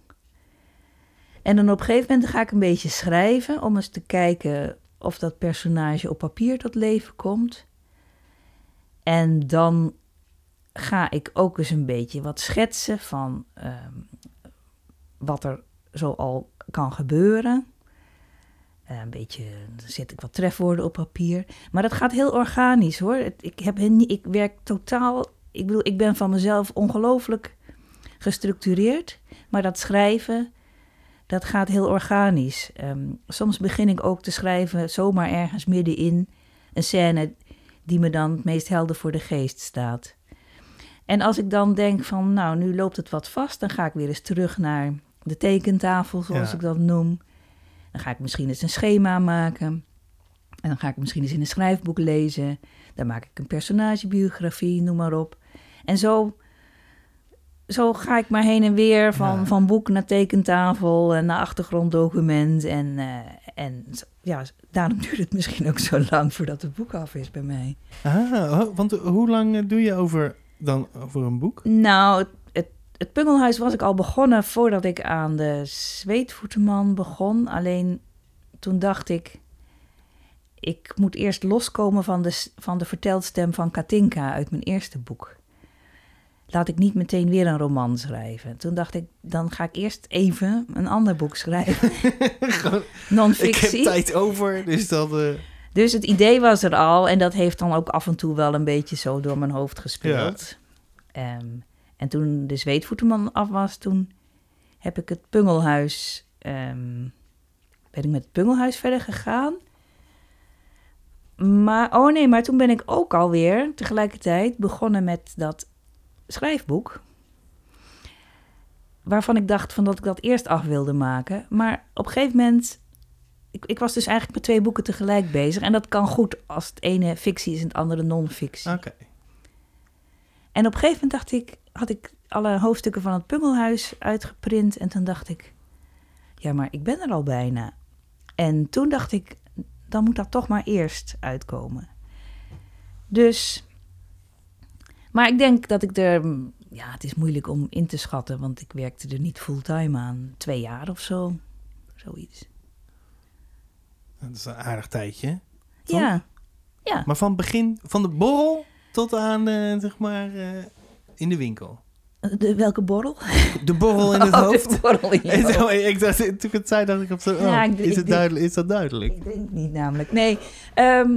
En dan op een gegeven moment ga ik een beetje schrijven om eens te kijken of dat personage op papier tot leven komt. En dan ga ik ook eens een beetje wat schetsen van ehm, wat er zo al kan gebeuren. Eh, een beetje, dan zet ik wat trefwoorden op papier. Maar dat gaat heel organisch hoor. Ik, heb, ik werk totaal. Ik bedoel, ik ben van mezelf ongelooflijk gestructureerd. Maar dat schrijven, dat gaat heel organisch. Ehm, soms begin ik ook te schrijven zomaar ergens middenin een scène die me dan het meest helder voor de geest staat. En als ik dan denk van, nou, nu loopt het wat vast, dan ga ik weer eens terug naar de tekentafel, zoals Ja. ik dat noem. Dan ga ik misschien eens een schema maken. En dan ga ik misschien eens in een schrijfboek lezen. Dan maak ik een personagebiografie, noem maar op. En zo, zo ga ik maar heen en weer van, Ja. van boek naar tekentafel en naar achtergronddocument. En, eh, en ja, daarom duurt het misschien ook zo lang voordat het boek af is bij mij. Ah, want hoe lang eh, doe je over, dan over een boek? Nou, het, Pungelhuis was ik al begonnen voordat ik aan de Zweetvoetenman begon. Alleen toen dacht ik, ik moet eerst loskomen van de, van de vertelstem van Katinka uit mijn eerste boek. Laat ik niet meteen weer een roman schrijven. Toen dacht ik, dan ga ik eerst even een ander boek schrijven. *laughs* Gewoon, ik Non-fictie. heb tijd over, dus dat... eh, Dus het idee was er al en dat heeft dan ook af en toe wel een beetje zo door mijn hoofd gespeeld. Ehm, en toen de Zweetvoetenman af was, toen heb ik het Pungelhuis, ehm, ben ik met het Pungelhuis verder gegaan. Maar, oh nee, maar toen ben ik ook alweer tegelijkertijd begonnen met dat schrijfboek. Waarvan ik dacht van dat ik dat eerst af wilde maken. Maar op een gegeven moment ik, ik was dus eigenlijk met twee boeken tegelijk bezig. En dat kan goed als het ene fictie is en het andere non-fictie. Oké. En op een gegeven moment dacht ik, had ik alle hoofdstukken van het Pungelhuis uitgeprint. En toen dacht ik, ja, maar ik ben er al bijna. En toen dacht ik, dan moet dat toch maar eerst uitkomen. Dus, maar ik denk dat ik er, ja, het is moeilijk om in te schatten, want ik werkte er niet fulltime aan. Twee jaar of zo, zoiets. Dat is een aardig tijdje. Toch? Ja, ja. Maar van het begin, van de borrel tot aan, eh, zeg maar, eh, in de winkel. De, welke borrel? De borrel in *laughs* het Oh, de hoofd. borrel in je En hoofd. zo, ik dacht, toen ik het zei, dacht ik op zo, oh, Ja, ik- is, het duidelijk, is dat duidelijk? Ik drink niet namelijk. Nee. ehm,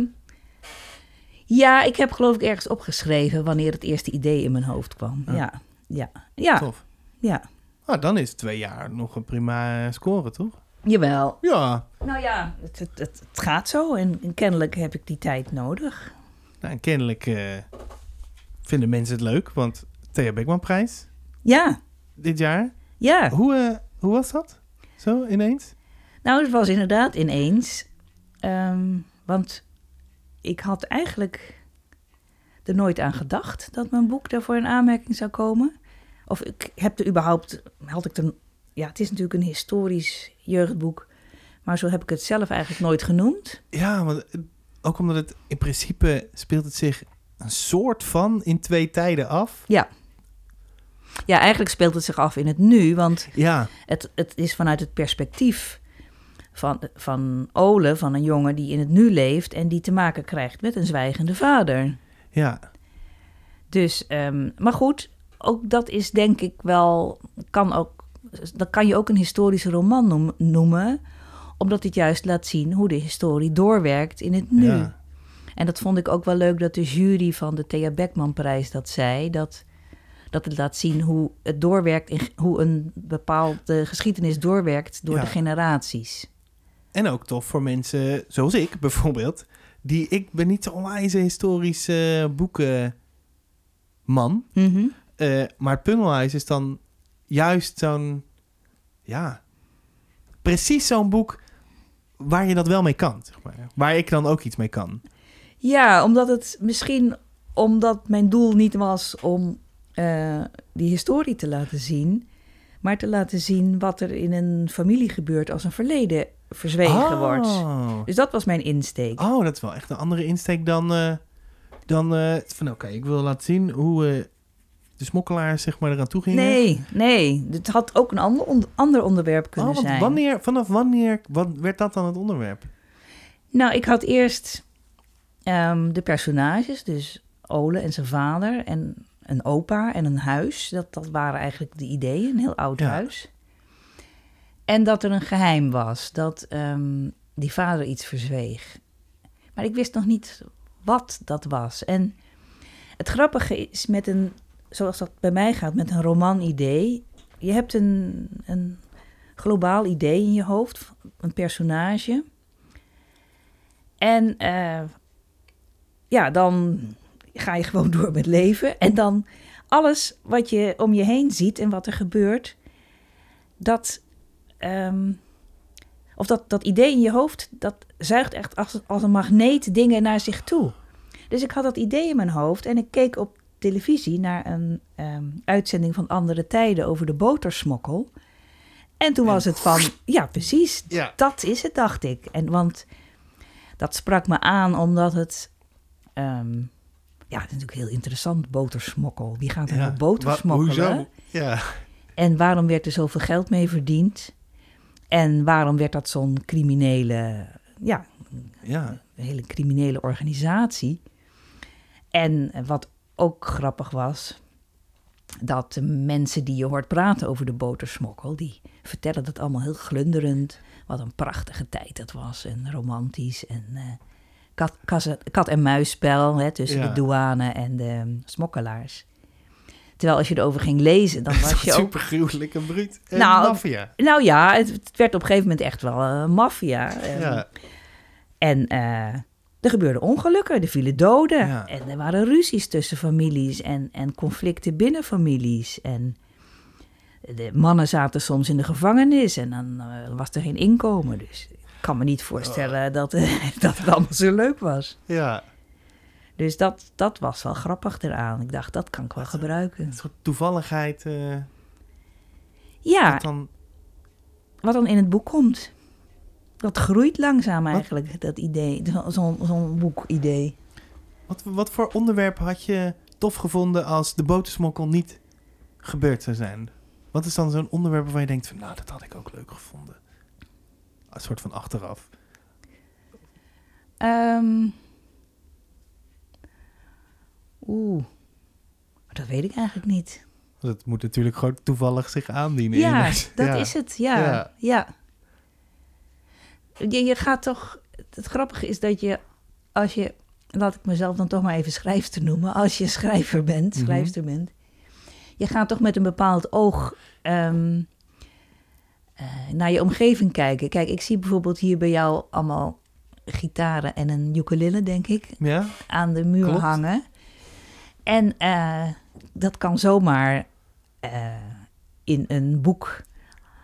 ja, ik heb geloof ik ergens opgeschreven wanneer het eerste idee in mijn hoofd kwam. Ja. Ja, ja, ja, Tof. ja. Ah, dan is twee jaar nog een prima score, toch? Jawel. Ja. Nou ja, het, het, het, het gaat zo en, en kennelijk heb ik die tijd nodig. Nou, en kennelijk eh, vinden mensen het leuk, want Thea Beckman-prijs Ja, dit jaar. ja. Hoe, eh, hoe was dat? Zo, ineens? Nou, het was inderdaad ineens. ehm, want ik had eigenlijk er nooit aan gedacht dat mijn boek daarvoor in aanmerking zou komen. Of ik heb er überhaupt, had ik er, ja, het is natuurlijk een historisch jeugdboek, maar zo heb ik het zelf eigenlijk nooit genoemd. Ja, want ook omdat het in principe speelt het zich een soort van in twee tijden af. Ja. Ja, eigenlijk speelt het zich af in het nu, want Ja, het, het is vanuit het perspectief van, van Ole, van een jongen die in het nu leeft en die te maken krijgt met een zwijgende vader. ja, Dus, ehm, maar goed, ook dat is denk ik wel, kan ook, dat kan je ook een historische roman noem- noemen, omdat het juist laat zien hoe de historie doorwerkt in het nu. Ja. En dat vond ik ook wel leuk dat de jury van de Thea Beckman-prijs dat zei. Dat, dat het laat zien hoe het doorwerkt, in, hoe een bepaalde geschiedenis doorwerkt door Ja. de generaties. En ook tof voor mensen zoals ik bijvoorbeeld. Die, ik ben niet zo'n wijze historische boekenman. Eh, maar het Pungelhuis is dan juist zo'n... Ja, precies zo'n boek waar je dat wel mee kan. Zeg maar. Waar ik dan ook iets mee kan. Ja, omdat het misschien omdat mijn doel niet was om eh, die historie te laten zien, maar te laten zien wat er in een familie gebeurt als een verleden verzwegen wordt. Oh. Dus dat was mijn insteek. oh, dat is wel echt een andere insteek dan... eh, dan eh, van oké, ik wil laten zien hoe de smokkelaars zeg maar eraan toe gingen. Nee, nee, het had ook een ander, on- ander onderwerp kunnen Oh, want zijn. wanneer, vanaf wanneer wat, werd dat dan het onderwerp? Nou, ik had eerst ehm, de personages, dus Ole en zijn vader en een opa en een huis. Dat, dat waren eigenlijk de ideeën, een heel oud Ja. huis. En dat er een geheim was, dat ehm, die vader iets verzweeg. Maar ik wist nog niet wat dat was. En het grappige is met een, zoals dat bij mij gaat, met een roman-idee. Je hebt een, een globaal idee in je hoofd, een personage. En eh, ja, dan ga je gewoon door met leven. En dan alles wat je om je heen ziet en wat er gebeurt, dat, ehm, of dat, dat idee in je hoofd, dat zuigt echt als, als een magneet dingen naar zich toe. Dus ik had dat idee in mijn hoofd en ik keek op televisie naar een ehm, uitzending van Andere Tijden over de botersmokkel. En toen was het van, ja precies, Ja. dat is het, dacht ik. En want dat sprak me aan omdat het. Ehm, ja, het is natuurlijk heel interessant, botersmokkel. Wie gaat er nou boter Wa- smokkelen? Hoezo? Ja. En waarom werd er zoveel geld mee verdiend? En waarom werd dat zo'n criminele, ja, ja. een hele criminele organisatie? En wat ook grappig was, dat de mensen die je hoort praten over de botersmokkel, die vertellen dat allemaal heel glunderend. Wat een prachtige tijd dat was en romantisch en eh, kat, en muisspel hè, tussen Ja. de douane en de mm, smokkelaars. Terwijl als je erover ging lezen, dan *laughs* was je ook Super gruwelijk en bruut. En Nou, maffia. nou ja, het, het werd op een gegeven moment echt wel een maffia. Ehm, Ja. En eh, er gebeurden ongelukken, er vielen doden. Ja. En er waren ruzies tussen families en, en conflicten binnen families. En de mannen zaten soms in de gevangenis en dan eh, was er geen inkomen. Dus kan me niet voorstellen dat, *laughs* dat het allemaal zo leuk was. ja. Dus dat, dat was wel grappig eraan. Ik dacht, dat kan ik wel gebruiken. Een soort toevalligheid. eh, Ja, dat dan, wat dan in het boek komt. Dat groeit langzaam eigenlijk, dat idee. Zo- Zo'n zo'n boekidee. wat, wat voor onderwerp had je tof gevonden als de botersmokkel niet gebeurd zou zijn? Wat is dan zo'n onderwerp waarvan je denkt van, nou, dat had ik ook leuk gevonden? Een soort van achteraf. Ehm. Oeh, dat weet ik eigenlijk niet. Het moet natuurlijk gewoon toevallig zich aandienen. Ja, *laughs* dat Ja. is het. Ja, Ja. ja. Je, je gaat toch... Het grappige is dat je, als je... Laat ik mezelf dan toch maar even schrijfster noemen. Als je schrijver bent, Mhm. schrijfster bent... Je gaat toch met een bepaald oog ehm, eh, naar je omgeving kijken. Kijk, ik zie bijvoorbeeld hier bij jou allemaal gitaren en een ukulele, denk ik Ja? aan de muur Klopt. hangen. En eh, dat kan zomaar eh, in een boek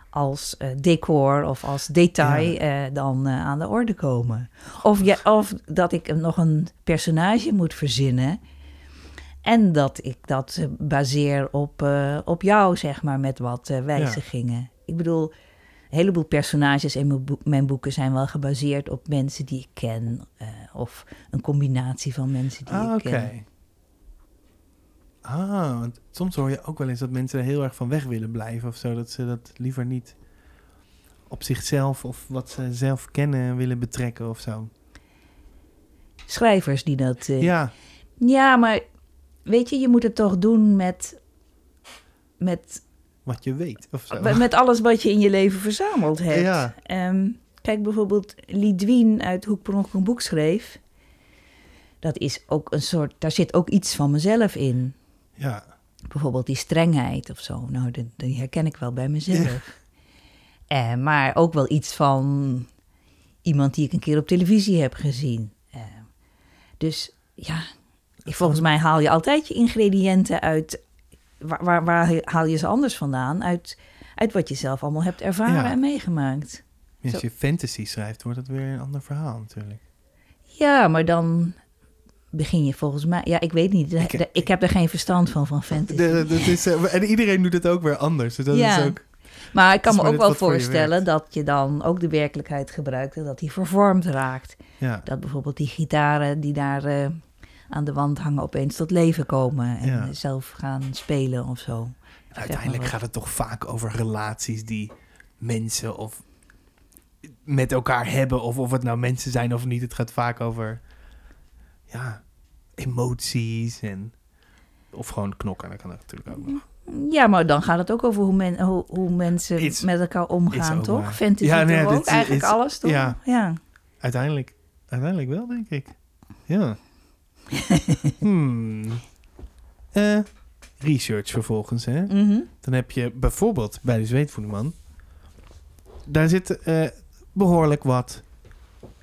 als decor of als detail dan aan de orde komen. Of, je, of dat ik nog een personage moet verzinnen. En dat ik dat baseer op, op jou, zeg maar, met wat wijzigingen. Ik bedoel, een heleboel personages in mijn, boek- mijn boeken zijn wel gebaseerd op mensen die ik ken. eh, of een combinatie van mensen die Ah, ik oké. ken. Ah, want soms hoor je ook wel eens dat mensen er heel erg van weg willen blijven of zo. Dat ze dat liever niet op zichzelf of wat ze zelf kennen willen betrekken of zo. Schrijvers die dat... eh, ja. Ja, maar weet je, je moet het toch doen met, met, Wat je weet, of zo. met alles wat je in je leven verzameld hebt. Ja. Ehm, kijk bijvoorbeeld Lidwien uit Hoek per een boek schreef. Dat is ook een soort, daar zit ook iets van mezelf in. Ja. Bijvoorbeeld die strengheid of zo. Nou, die, die herken ik wel bij mezelf. Eh, maar ook wel iets van iemand die ik een keer op televisie heb gezien. Eh, dus ja, volgens mij haal je altijd je ingrediënten uit. Waar, waar, waar haal je ze anders vandaan? Uit, uit wat je zelf allemaal hebt ervaren Ja. en meegemaakt. Als Zo. je fantasy schrijft, wordt het weer een ander verhaal natuurlijk. Ja, maar dan begin je volgens mij... Ja, ik weet niet. Ik- Ik, ik heb er geen verstand van, van fantasy. De, dat is, eh, en iedereen doet het ook weer anders. Dus dat Ja. is ook... Maar ik kan me ook wel wat voor je voorstellen dat je dan ook de werkelijkheid gebruikt en dat die vervormd raakt. Ja. Dat bijvoorbeeld die gitaren die daar eh, aan de wand hangen opeens tot leven komen en Ja. zelf gaan spelen of zo. En uiteindelijk gaat het toch vaak over relaties die mensen of met elkaar hebben. Of of het nou mensen zijn of niet. Het gaat vaak over ja, emoties en... Of gewoon knokken, dat kan dat natuurlijk ook nog. Ja, maar dan gaat het ook over hoe, men, hoe, hoe mensen met elkaar omgaan, toch? Fantasy Ja, nee, ook? Eigenlijk alles, toch? ja. ja. Uiteindelijk, uiteindelijk wel, denk ik. Ja. *laughs* hmm. Eh, research vervolgens, hè? Mhm. Dan heb je bijvoorbeeld bij de Zweetvoederman... Daar zit eh, behoorlijk wat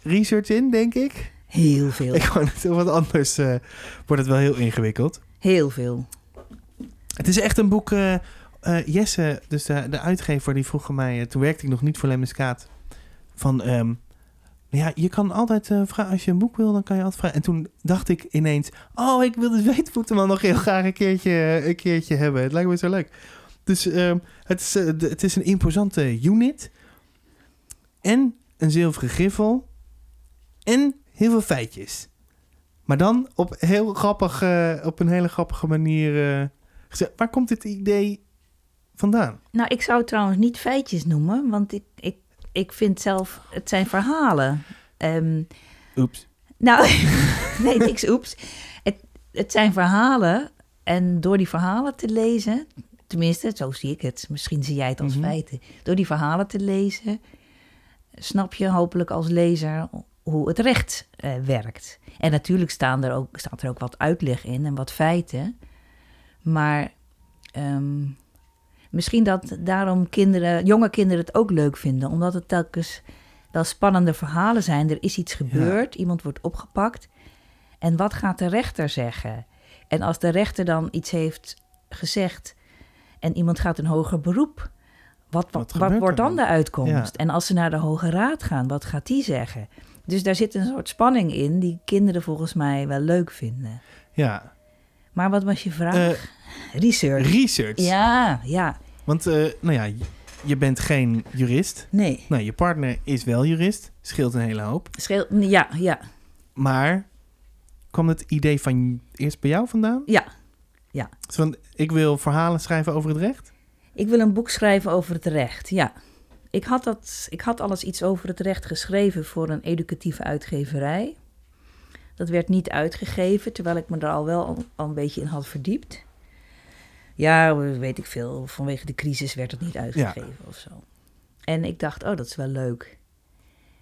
research in, denk ik. Heel veel. Ik wou net wat anders. eh, wordt het wel heel ingewikkeld. Heel veel. Het is echt een boek. Jesse, dus de, de uitgever, die vroeg mij. toen werkte ik nog niet voor Lemmiskaat. Van. ehm, ja, je kan altijd eh, vragen. Als je een boek wil, dan kan je altijd vragen. En toen dacht ik ineens. Oh, ik wil de Zweetvoeterman *laughs* nog heel graag een keertje, een keertje hebben. Het lijkt me zo leuk. Dus ehm, het, is, eh, het is een imposante unit. En een zilveren griffel. En heel veel feitjes. Maar dan op, heel grappig, eh, op een hele grappige manier. eh. Waar komt dit idee vandaan? Nou, ik zou trouwens niet feitjes noemen, want ik, ik, ik vind zelf, het zijn verhalen. Ehm, Oeps. nou, *laughs* nee, niks oeps. Het, het zijn verhalen en door die verhalen te lezen, tenminste, zo zie ik het, misschien zie jij het als Mhm. feiten. Door die verhalen te lezen, snap je hopelijk als lezer hoe het recht eh, werkt. En natuurlijk staan er ook, staat er ook wat uitleg in en wat feiten. Maar ehm, misschien dat daarom kinderen, jonge kinderen het ook leuk vinden. Omdat het telkens wel spannende verhalen zijn. Er is iets gebeurd, iemand wordt opgepakt. En wat gaat de rechter zeggen? En als de rechter dan iets heeft gezegd en iemand gaat een hoger beroep, wat, Wat wat, wordt dan dan? de uitkomst? Ja. En als ze naar de Hoge Raad gaan, wat gaat die zeggen? Dus daar zit een soort spanning in die kinderen volgens mij wel leuk vinden. Ja. Maar wat was je vraag? Eh, Research. research. Ja, ja. Want, eh, nou ja, je- bent geen jurist. Nee. Nou, je partner is wel jurist. Scheelt een hele hoop. Scheel, ja, ja, Maar kwam het idee van eerst bij jou vandaan? ja. Dus van, ik wil verhalen schrijven over het recht? Ik wil een boek schrijven over het recht, ja. Ik had, dat, ik had alles iets over het recht geschreven voor een educatieve uitgeverij. Dat werd niet uitgegeven, terwijl ik me er al wel al, een beetje in had verdiept. Ja, weet ik veel. Vanwege de crisis werd het niet uitgegeven of zo. En ik dacht, oh, dat is wel leuk.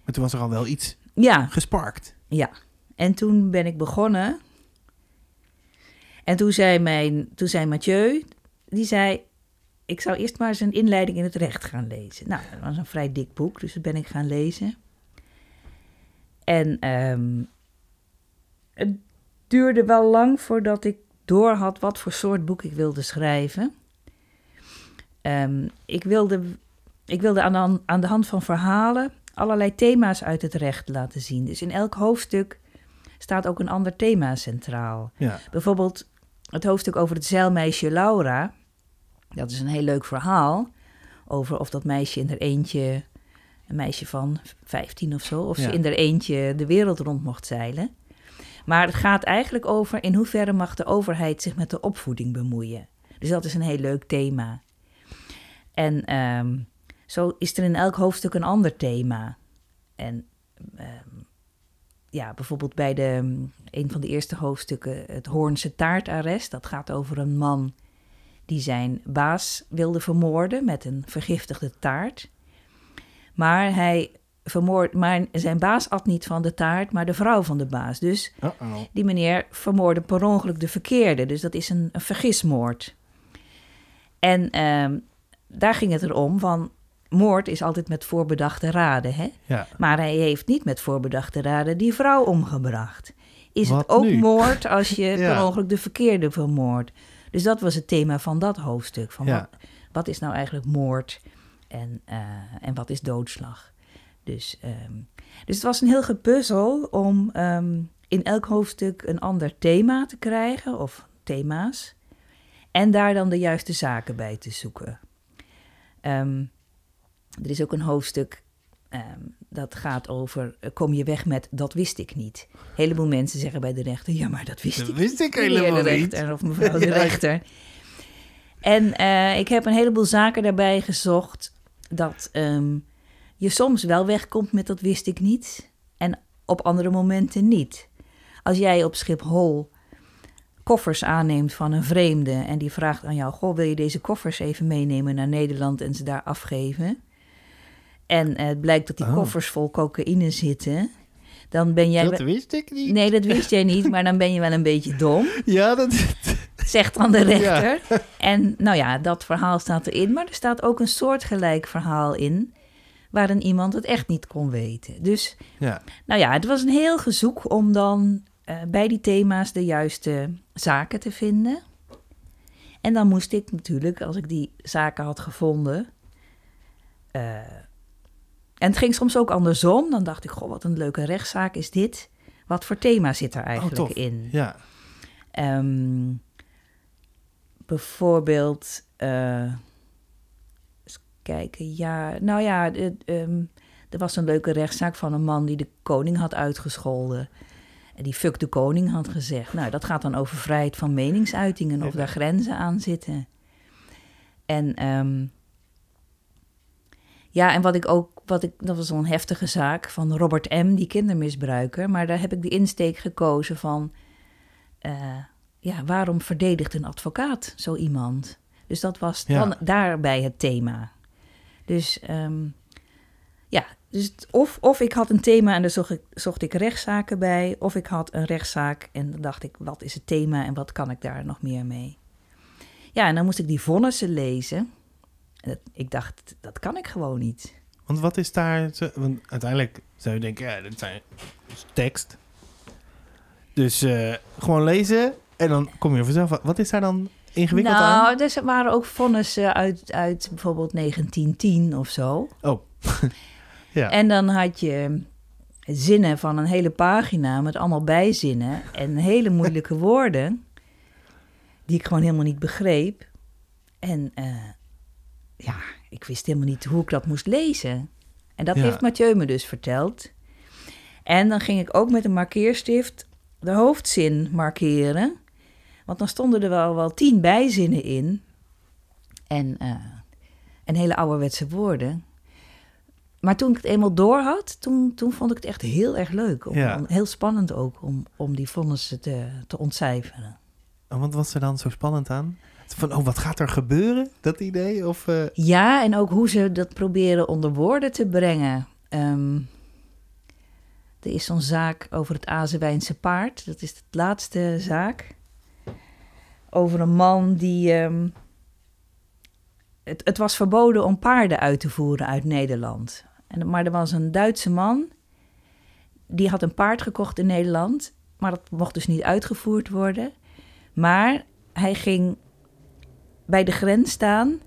Maar toen was er al wel iets Ja, gesparkt. Ja, en toen ben ik begonnen. En toen zei, mijn, toen zei Mathieu, die zei... ik zou eerst maar eens een inleiding in het recht gaan lezen. Nou, dat was een vrij dik boek, dus dat ben ik gaan lezen. En ehm, het duurde wel lang voordat ik door had wat voor soort boek ik wilde schrijven. Ehm, ik wilde, ik wilde aan, aan de hand van verhalen allerlei thema's uit het recht laten zien. Dus in elk hoofdstuk staat ook een ander thema centraal. Ja. Bijvoorbeeld het hoofdstuk over het zeilmeisje Laura. Dat is een heel leuk verhaal over of dat meisje in haar eentje, een meisje van 15 of zo, of Ja. ze in haar eentje de wereld rond mocht zeilen. Maar het gaat eigenlijk over in hoeverre mag de overheid zich met de opvoeding bemoeien. Dus dat is een heel leuk thema. En ehm, zo is er in elk hoofdstuk een ander thema. En ehm, ja, bijvoorbeeld bij de, mm, een van de eerste hoofdstukken, het Hoornse taartarrest. Dat gaat over een man die zijn baas wilde vermoorden met een vergiftigde taart. Maar hij vermoord, maar zijn baas at niet van de taart, maar de vrouw van de baas. Dus die meneer vermoordde per ongeluk de verkeerde. Dus dat is een, een vergismoord. En ehm, daar ging het erom van... moord is altijd met voorbedachte raden, hè? Ja. Maar hij heeft niet met voorbedachte raden die vrouw omgebracht. Is Wat het ook nu? moord als je *laughs* Ja. per ongeluk de verkeerde vermoordt? Dus dat was het thema van dat hoofdstuk. Van Ja. wat, wat is nou eigenlijk moord en, eh, en wat is doodslag? Dus, ehm, dus het was een heel gepuzzel om ehm, in elk hoofdstuk een ander thema te krijgen, of thema's. En daar dan de juiste zaken bij te zoeken. Ehm, er is ook een hoofdstuk dat gaat over: eh, kom je weg met dat wist ik niet. Een heleboel mensen zeggen bij de rechter: ja, maar dat wist Dat ik wist ik helemaal de niet. rechter of mevrouw *laughs* de Ja. rechter. En eh, ik heb een heleboel zaken daarbij gezocht dat je soms wel wegkomt met dat wist ik niet en op andere momenten niet. Als jij op Schiphol koffers aanneemt van een vreemde en die vraagt aan jou: Goh, wil je deze koffers even meenemen naar Nederland en ze daar afgeven? En eh, het blijkt dat die Oh. koffers vol cocaïne zitten. Dan ben jij. Dat wist ik niet. Nee, dat wist jij niet, maar dan ben je wel een beetje dom *laughs* Ja, dat... zegt dan de rechter. En nou ja, dat verhaal staat erin. Maar er staat ook een soortgelijk verhaal in... waarin iemand het echt niet kon weten. Dus Ja. nou ja, het was een heel gezoek om dan eh, bij die thema's de juiste zaken te vinden. En dan moest ik natuurlijk, als ik die zaken had gevonden... eh, en het ging soms ook andersom. Dan dacht ik, goh, wat een leuke rechtszaak is dit. Wat voor thema zit er eigenlijk Oh, tof. in? Ja. Ehm, bijvoorbeeld, eh, kijken, ja, nou ja, het, ehm, er was een leuke rechtszaak van een man die de koning had uitgescholden. En die fuck de koning had gezegd. Nou, dat gaat dan over vrijheid van meningsuitingen, of daar grenzen aan zitten. En ehm, ja, en wat ik ook, wat ik, dat was een heftige zaak van Robert M., die kindermisbruiker. Maar daar heb ik de insteek gekozen van, eh, ja, waarom verdedigt een advocaat zo iemand? Dus dat was Ja. dan daarbij het thema. Dus ehm, ja, dus of, of ik had een thema en daar zocht ik, zocht ik rechtszaken bij, of ik had een rechtszaak en dan dacht ik, wat is het thema en wat kan ik daar nog meer mee? Ja, en dan moest ik die vonnissen lezen. En dat- ik dacht, dat kan ik gewoon niet. Want wat is daar... Want uiteindelijk zou je denken, ja, dat zijn tekst. Dus eh, gewoon lezen en dan kom je vanzelf... Wat is daar dan ingewikkeld aan? nou, dus er waren ook vonnissen uit, uit bijvoorbeeld 1910 of zo. Oh. *laughs* ja. En dan had je zinnen van een hele pagina met allemaal bijzinnen en hele moeilijke *laughs* woorden die ik gewoon helemaal niet begreep. En eh, ja, ik wist helemaal niet hoe ik dat moest lezen. En dat Ja. heeft Mathieu me dus verteld. En dan ging ik ook met een markeerstift de hoofdzin markeren. Want dan stonden er wel, wel tien bijzinnen in. En, eh, en hele ouderwetse woorden. Maar toen ik het eenmaal door had, toen, toen vond ik het echt heel erg leuk. Om, Ja. om- heel spannend ook om, om die vonnissen te, te ontcijferen. En wat was er dan zo spannend aan? Van, oh, wat gaat er gebeuren? Dat idee? Of, eh, Ja, en ook hoe ze dat proberen onder woorden te brengen. Ehm, er is zo'n zaak over het Azewijnse paard. Dat is de laatste zaak. Over een man die. ehm, het, het was verboden om paarden uit te voeren uit Nederland. En, maar er was een Duitse man. Die had een paard gekocht in Nederland. Maar dat mocht dus niet uitgevoerd worden. Maar hij ging bij de grens staan.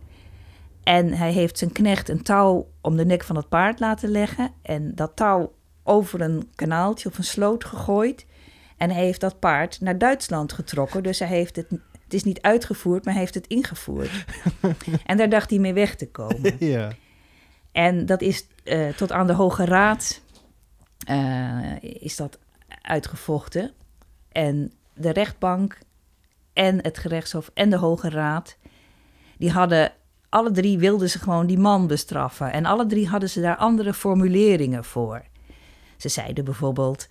En hij heeft zijn knecht een touw om de nek van het paard laten leggen. En dat touw over een kanaaltje of een sloot gegooid. En hij heeft dat paard naar Duitsland getrokken. Dus hij heeft het, het is niet uitgevoerd, maar hij heeft het ingevoerd. *laughs* en daar dacht hij mee weg te komen. ja. En dat is eh, tot aan de Hoge Raad eh, is dat uitgevochten. En de rechtbank en het gerechtshof en de Hoge Raad, die hadden, alle drie wilden ze gewoon die man bestraffen. En alle drie hadden ze daar andere formuleringen voor. Ze zeiden bijvoorbeeld,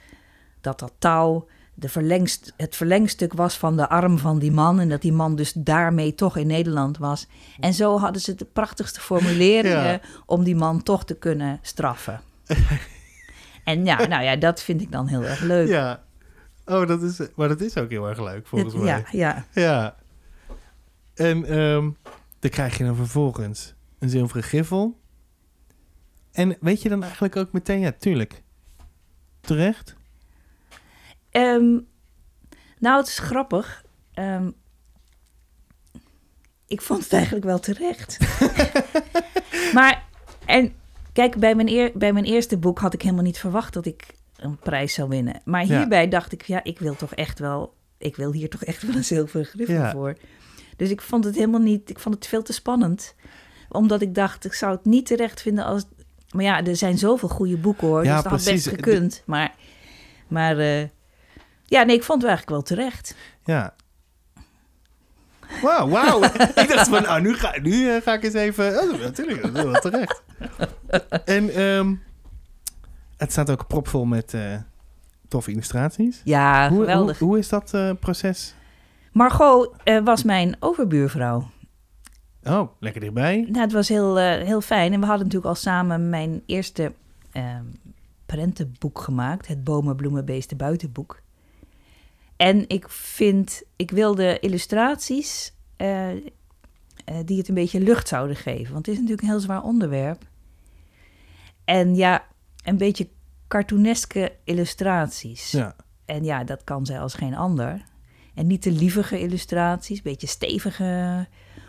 dat dat touw de verlengst, het verlengstuk was van de arm van die man. En dat die man dus daarmee toch in Nederland was. En zo hadden ze de prachtigste formuleringen Ja. om die man toch te kunnen straffen. *laughs* en ja, nou ja, dat vind ik dan heel erg leuk. Ja. Oh, dat is, maar dat is ook heel erg leuk, volgens Het- mij. ja, ja. Ja. En ehm, dan krijg je dan vervolgens een zilveren griffel. En weet je dan eigenlijk ook meteen, ja, tuurlijk. Terecht? Ehm, nou, het is grappig. Ehm, ik vond het eigenlijk wel terecht. *laughs* maar, en kijk, bij mijn, eer, bij mijn eerste boek had ik helemaal niet verwacht dat ik een prijs zou winnen. Maar Ja. hierbij dacht ik, ja, ik wil toch echt wel, ik wil hier toch echt wel een zilveren griffel Ja. voor. Dus ik vond het helemaal niet, ik vond het veel te spannend. Omdat ik dacht, ik zou het niet terecht vinden als... Maar ja, er zijn zoveel goede boeken hoor, Ja, dus dat had best precies. gekund. Maar, maar eh, ja, nee, ik vond het eigenlijk wel terecht. Ja. Wauw, wauw. ik dacht van, nou, nu ga, nu, eh, ga ik eens even... Oh, natuurlijk, dat is wel terecht. en ehm, het staat ook propvol met eh, toffe illustraties. Ja, hoe, geweldig. hoe is dat eh, proces? Margot was mijn overbuurvrouw. Oh, lekker dichtbij. Nou, het was heel, heel fijn. En we hadden natuurlijk al samen mijn eerste ehm, prentenboek gemaakt. Het Bomen, Bloemen, Beesten, Buitenboek. En ik vind, ik wilde illustraties eh, eh, die het een beetje lucht zouden geven. Want het is natuurlijk een heel zwaar onderwerp. En ja, een beetje cartooneske illustraties. Ja. En ja, dat kan zij als geen ander. En niet te lievige illustraties, een beetje stevige.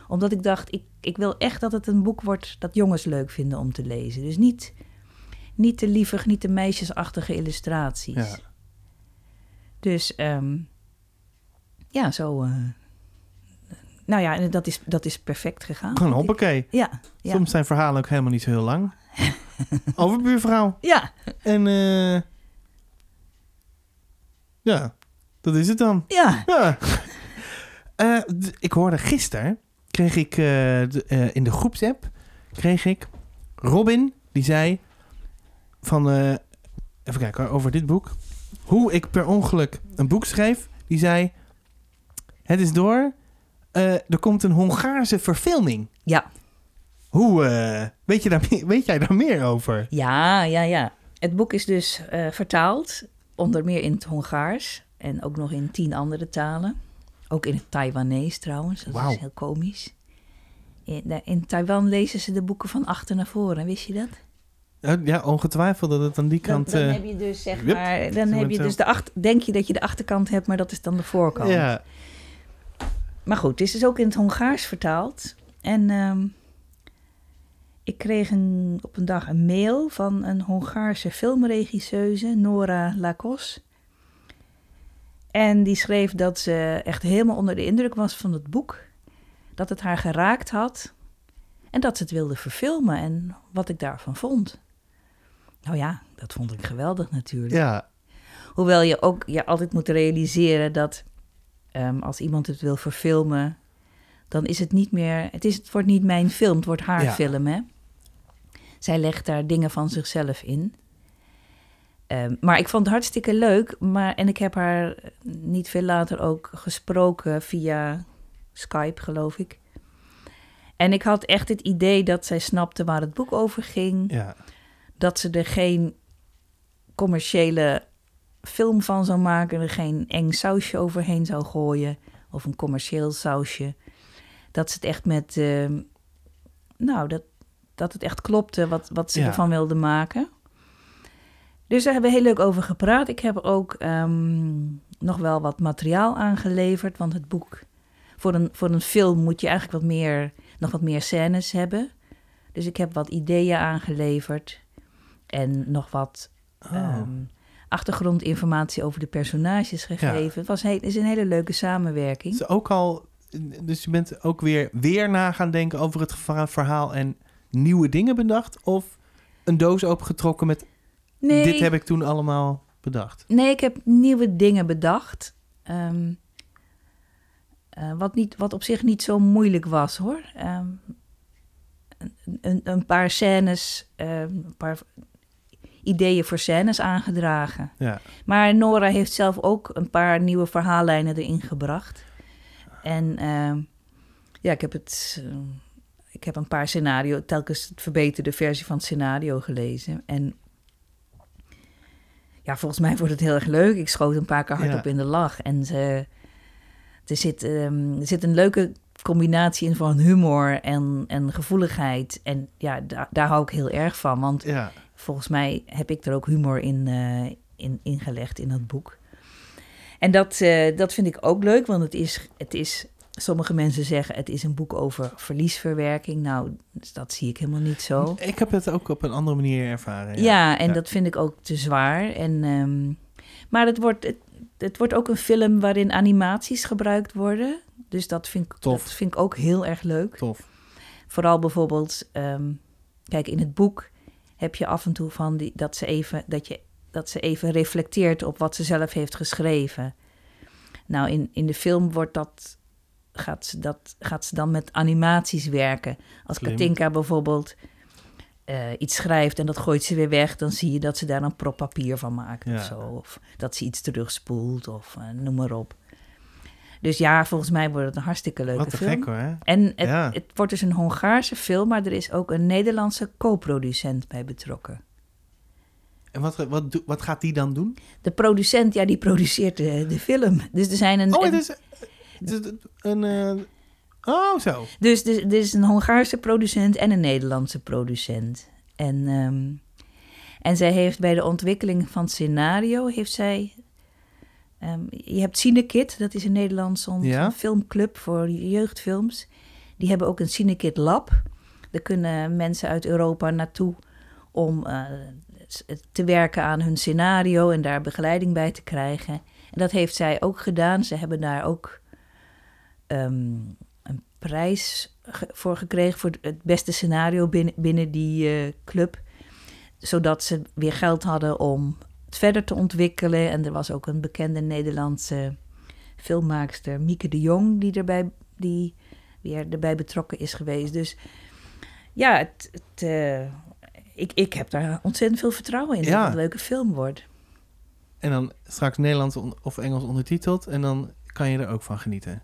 Omdat ik dacht, ik, ik wil echt dat het een boek wordt dat jongens leuk vinden om te lezen. Dus niet, niet te lievig, niet te meisjesachtige illustraties. Ja. Dus ehm, ja, zo. eh, nou ja, en dat is, dat is perfect gegaan. Gewoon hoppakee. Ja, ja. Soms zijn verhalen ook helemaal niet zo heel lang. *laughs* Overbuurvrouw. ja, En eh ja, dat is het dan. ja. Ja. Eh, ik hoorde gisteren, kreeg ik in de groepsapp, kreeg ik Robin, die zei van, even kijken over dit boek. Hoe ik per ongeluk een boek schreef. Die zei, het is door, eh, er komt een Hongaarse verfilming. Ja. Hoe, eh, weet, je daar, weet jij daar meer over? Ja, ja, ja. Het boek is dus eh, vertaald, onder meer in het Hongaars en ook nog in tien andere talen. Ook in het Taiwanees trouwens, dat is heel komisch. In, in Taiwan lezen ze de boeken van achter naar voren, wist je dat? Eh, Ja, ongetwijfeld dat het aan die Dan, kant... dan eh, heb je dus zeg maar, dan heb je dus de achter, denk je dat je de achterkant hebt, maar dat is dan de voorkant. ja, Maar goed, het is dus ook in het Hongaars vertaald. En ehm, ik kreeg een, op een dag een mail van een Hongaarse filmregisseuse, Nora Lakos. En die schreef dat ze echt helemaal onder de indruk was van het boek. Dat het haar geraakt had. En dat ze het wilde verfilmen en wat ik daarvan vond. Nou ja, dat vond ik geweldig natuurlijk. ja, Hoewel je ook je altijd moet realiseren dat ehm, als iemand het wil verfilmen, dan is het niet meer. Het, is, het wordt niet mijn film, het wordt haar Ja. film. Hè? Zij legt daar dingen van zichzelf in. Ehm, maar ik vond het hartstikke leuk. Maar, en ik heb haar niet veel later ook gesproken via Skype, geloof ik. En ik had echt het idee dat zij snapte waar het boek over ging ja. Dat ze er geen commerciële film van zou maken, er geen eng sausje overheen zou gooien of een commercieel sausje. Dat ze het echt met, eh, nou, dat, dat het echt klopte wat, wat ze Ja. ervan wilde maken. Dus daar hebben we heel leuk over gepraat. Ik heb ook ehm, nog wel wat materiaal aangeleverd, want het boek voor een, voor een film moet je eigenlijk wat meer, nog wat meer scènes hebben. Dus ik heb wat ideeën aangeleverd en nog wat Oh. ehm, achtergrondinformatie over de personages gegeven. Het was heel, is een hele leuke samenwerking. Dus ook al, dus je bent ook weer, weer na gaan denken over het verha- verhaal en nieuwe dingen bedacht? Of een doos opengetrokken met, Nee, dit heb ik toen allemaal bedacht? nee, ik heb nieuwe dingen bedacht. Ehm, eh, wat, niet, wat op zich niet zo moeilijk was hoor. Ehm, een, een, paar scènes, een paar ideeën voor scènes aangedragen. Ja. Maar Nora heeft zelf ook een paar nieuwe verhaallijnen erin gebracht. En ehm, ja, ik heb het. eh, ik heb een paar scenario, telkens het verbeterde versie van het scenario gelezen. En ja, volgens mij wordt het heel erg leuk. Ik schoot een paar keer hard Ja. op in de lach. En ze, er, zit, ehm, er zit een leuke combinatie in van humor en, en gevoeligheid. En ja, daar daar hou ik heel erg van. Want Ja. Volgens mij heb ik er ook humor in, eh, in ingelegd in dat boek. En dat, eh, dat vind ik ook leuk, want het is, het is, sommige mensen zeggen het is een boek over verliesverwerking. Nou, dat zie ik helemaal niet zo. Ik heb het ook op een andere manier ervaren. Ja, Ja, en Ja. dat vind ik ook te zwaar. En, ehm, maar het wordt, het, het wordt ook een film waarin animaties gebruikt worden. Dus dat vind, ik, Tof. dat vind ik ook heel erg leuk. Tof. Vooral bijvoorbeeld, ehm, kijk, in het boek heb je af en toe van die, dat, ze even, dat, je, dat ze even reflecteert op wat ze zelf heeft geschreven. Nou, in, in de film wordt dat, gaat, ze dat, gaat ze dan met animaties werken. Als Slim. Katinka bijvoorbeeld eh, iets schrijft en dat gooit ze weer weg, dan zie je dat ze daar een prop papier van maakt Ja. of zo. Of dat ze iets terugspoelt of eh, noem maar op. Dus ja, volgens mij wordt het een hartstikke leuke Wat te film. gek hoor. En het, Ja. het wordt dus een Hongaarse film, maar er is ook een Nederlandse co-producent bij betrokken. En wat, wat, wat gaat die dan doen? De producent, ja, die produceert de, de film. Dus er zijn een. Oh, het is, een... eh, oh, zo. dus er, er is een Hongaarse producent en een Nederlandse producent. En, ehm, en zij heeft bij de ontwikkeling van het scenario, heeft zij... ehm, je hebt Cinekit, dat is een Nederlandse on- Ja. filmclub voor jeugdfilms. Die hebben ook een Cinekit Lab. Daar kunnen mensen uit Europa naartoe om eh, te werken aan hun scenario en daar begeleiding bij te krijgen. En dat heeft zij ook gedaan. Ze hebben daar ook ehm, een prijs ge- voor gekregen voor het beste scenario binnen, binnen die eh, club. Zodat ze weer geld hadden om het verder te ontwikkelen. En er was ook een bekende Nederlandse filmmaakster, Mieke de Jong, die erbij, die weer erbij betrokken is geweest. Dus ja, het, het, eh, ik, ik heb daar ontzettend veel vertrouwen in dat Ja. het een leuke film wordt. En dan straks Nederlands of Engels ondertiteld. En dan kan je er ook van genieten.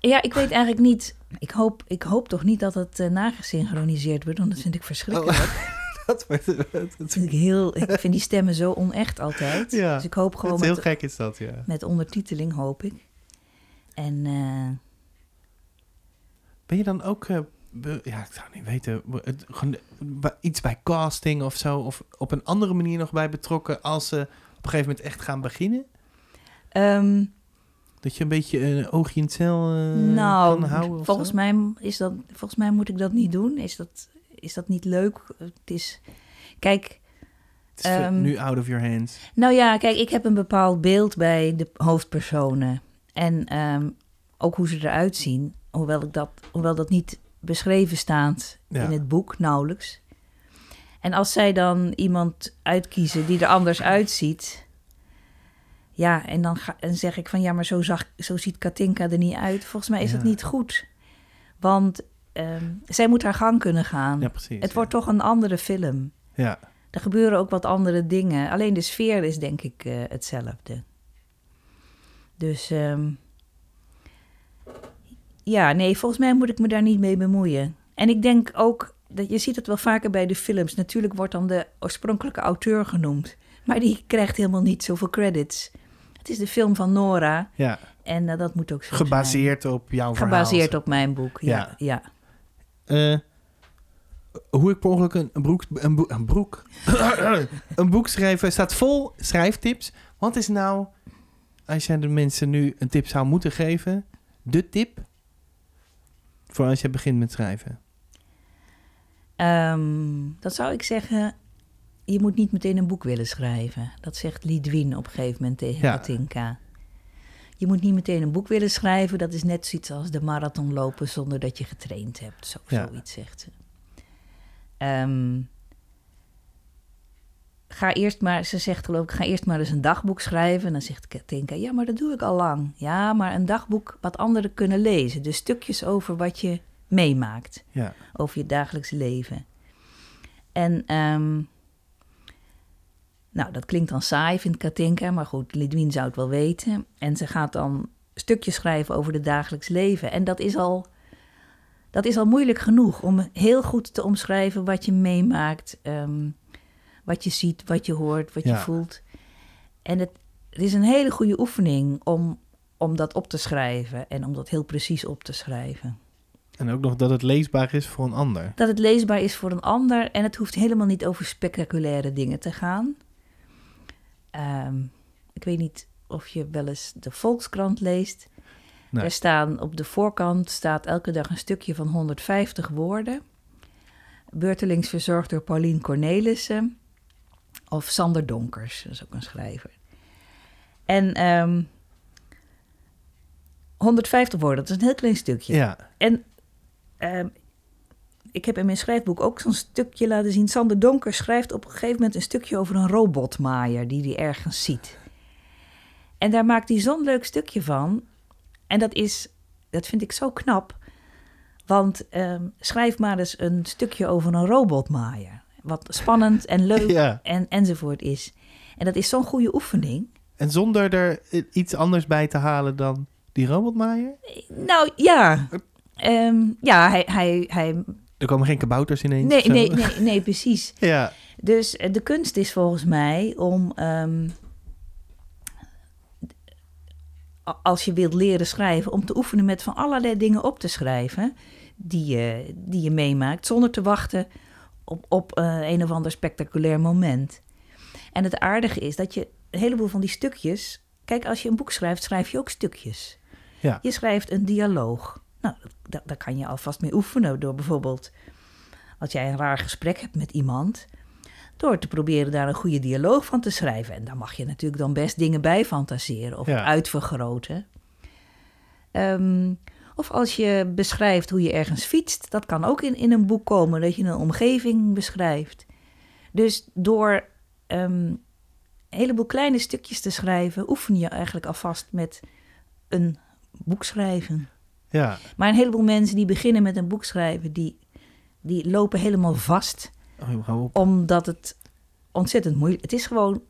Ja, ik weet eigenlijk niet. Ik hoop, ik hoop toch niet dat het eh, nagesynchroniseerd wordt, want dat vind ik verschrikkelijk. *laughs* *laughs* dat het, het- heel, ik vind die stemmen zo onecht altijd. Ja, dus ik hoop het gewoon is heel met, gek is dat, ja. met ondertiteling, hoop ik. En eh, Ben je dan ook... eh, be- ja, ik zou niet weten. be- het- eh, iets bij casting of zo? Of op een andere manier nog bij betrokken als ze op een gegeven moment echt gaan beginnen? ehm, Dat je een beetje een oogje in het cel nou, kan houden? volgens zo? mij, is dat, volgens mij moet ik dat niet doen. Is dat, is dat niet leuk? Het is... Kijk, Het is ehm, nu out of your hands. Nou ja, kijk, ik heb een bepaald beeld bij de hoofdpersonen. En ehm, ook hoe ze eruit zien. Hoewel, ik dat, hoewel dat niet beschreven staat Ja. in het boek, nauwelijks. En als zij dan iemand uitkiezen die er anders uitziet. Ja, en dan ga, en zeg ik van ja, maar zo, zag, zo ziet Katinka er niet uit. Volgens mij is Ja. dat niet goed. Want ehm, zij moet haar gang kunnen gaan. Ja, precies. het ja. wordt toch een andere film. Ja, Er gebeuren ook wat andere dingen. Alleen de sfeer is denk ik eh, hetzelfde. Dus ehm, ja, nee, volgens mij moet ik me daar niet mee bemoeien. En ik denk ook, dat je ziet het wel vaker bij de films. Natuurlijk wordt dan de oorspronkelijke auteur genoemd. Maar die krijgt helemaal niet zoveel credits. Het is de film van Nora ja. en eh, dat moet ook zo gebaseerd op jouw verhaal. Gebaseerd op mijn boek, ja. Ja. ja. Eh, hoe ik per ongeluk een, een broek... Een, boek- een broek... *coughs* een boek schrijven staat vol schrijftips. Wat is nou, als jij de mensen nu een tip zou moeten geven... de tip voor als je begint met schrijven? Ehm, dan zou ik zeggen, je moet niet meteen een boek willen schrijven. Dat zegt Lidwin op een gegeven moment tegen Ja. Katinka. Je moet niet meteen een boek willen schrijven. Dat is net zoiets als de marathon lopen zonder dat je getraind hebt. Zo, Ja. Zoiets zegt ze. Ehm, ga eerst maar, ze zegt geloof ik, ga eerst maar eens een dagboek schrijven. En dan zegt Katinka, ja, maar dat doe ik al lang. Ja, maar een dagboek wat anderen kunnen lezen. Dus stukjes over wat je meemaakt Ja, over je dagelijks leven. En ehm, Nou, dat klinkt dan saai, vindt Katinka, maar goed, Lidwien zou het wel weten. En ze gaat dan stukjes schrijven over het dagelijks leven. En dat is al, dat is al moeilijk genoeg om heel goed te omschrijven wat je meemaakt, ehm, wat je ziet, wat je hoort, wat je voelt. En het, het is een hele goede oefening om, om dat op te schrijven en om dat heel precies op te schrijven. En ook nog dat het leesbaar is voor een ander. Dat het leesbaar is voor een ander en het hoeft helemaal niet over spectaculaire dingen te gaan. Ehm, ik weet niet of je wel eens de Volkskrant leest. Nee. Er staan op de voorkant staat elke dag een stukje van 150 woorden. Beurtelings verzorgd door Paulien Cornelissen of Sander Donkers, dat is ook een schrijver. En ehm 150 woorden, dat is een heel klein stukje. Ja, En ehm, ik heb in mijn schrijfboek ook zo'n stukje laten zien. Sander Donker schrijft op een gegeven moment een stukje over een robotmaaier die hij ergens ziet. En daar maakt hij zo'n leuk stukje van. En dat is, dat vind ik zo knap. Want ehm, schrijf maar eens een stukje over een robotmaaier. Wat spannend en leuk *laughs* ja. en, enzovoort is. En dat is zo'n goede oefening. En zonder er iets anders bij te halen dan die robotmaaier? Nou ja, Ehm, ja hij, hij, hij Er komen geen kabouters ineens. Nee, nee, nee, nee, precies. *laughs* Ja, Dus eh, de kunst is volgens mij om. ehm, als je wilt leren schrijven, om te oefenen met van allerlei dingen op te schrijven. die je, die je meemaakt, zonder te wachten op, op eh, een of ander spectaculair moment. En het aardige is dat je een heleboel van die stukjes. Kijk, als je een boek schrijft, schrijf je ook stukjes. Ja. Je schrijft een dialoog. Nou, dat- dat- daar kan je alvast mee oefenen door bijvoorbeeld als jij een raar gesprek hebt met iemand, door te proberen daar een goede dialoog van te schrijven. En daar mag je natuurlijk dan best dingen bij fantaseren of Ja. uitvergroten. Ehm, of als je beschrijft hoe je ergens fietst, dat kan ook in, in een boek komen, dat je een omgeving beschrijft. Dus door ehm, een heleboel kleine stukjes te schrijven, oefen je eigenlijk alvast met een boek schrijven. Ja. Maar een heleboel mensen die beginnen met een boek schrijven, die, die lopen helemaal vast. Oh. Omdat het ontzettend moeilijk Het is gewoon,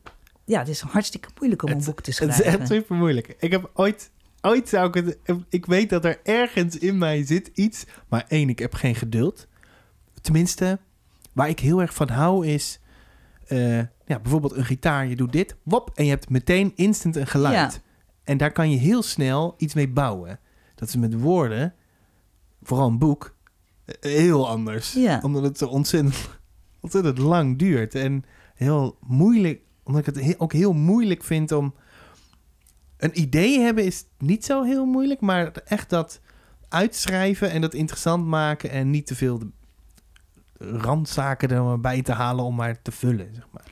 ja, het is hartstikke moeilijk om een boek te Het schrijven. is echt super moeilijk. Ik heb ooit, ooit zou ik het, ik weet dat er ergens in mij zit iets, maar één, ik heb geen geduld. Tenminste, waar ik heel erg van hou is, eh, ja, bijvoorbeeld een gitaar, je doet dit, wop, en je hebt meteen instant een geluid. Ja. En daar kan je heel snel iets mee bouwen. Dat is met woorden, vooral een boek, heel anders. Ja. Omdat het zo ontzettend, *laughs* ontzettend lang duurt. En heel moeilijk, omdat ik het he- ook heel moeilijk vind om... Een idee hebben is niet zo heel moeilijk, maar echt dat uitschrijven en dat interessant maken en niet te veel randzaken er maar bij te halen om maar te vullen, zeg maar.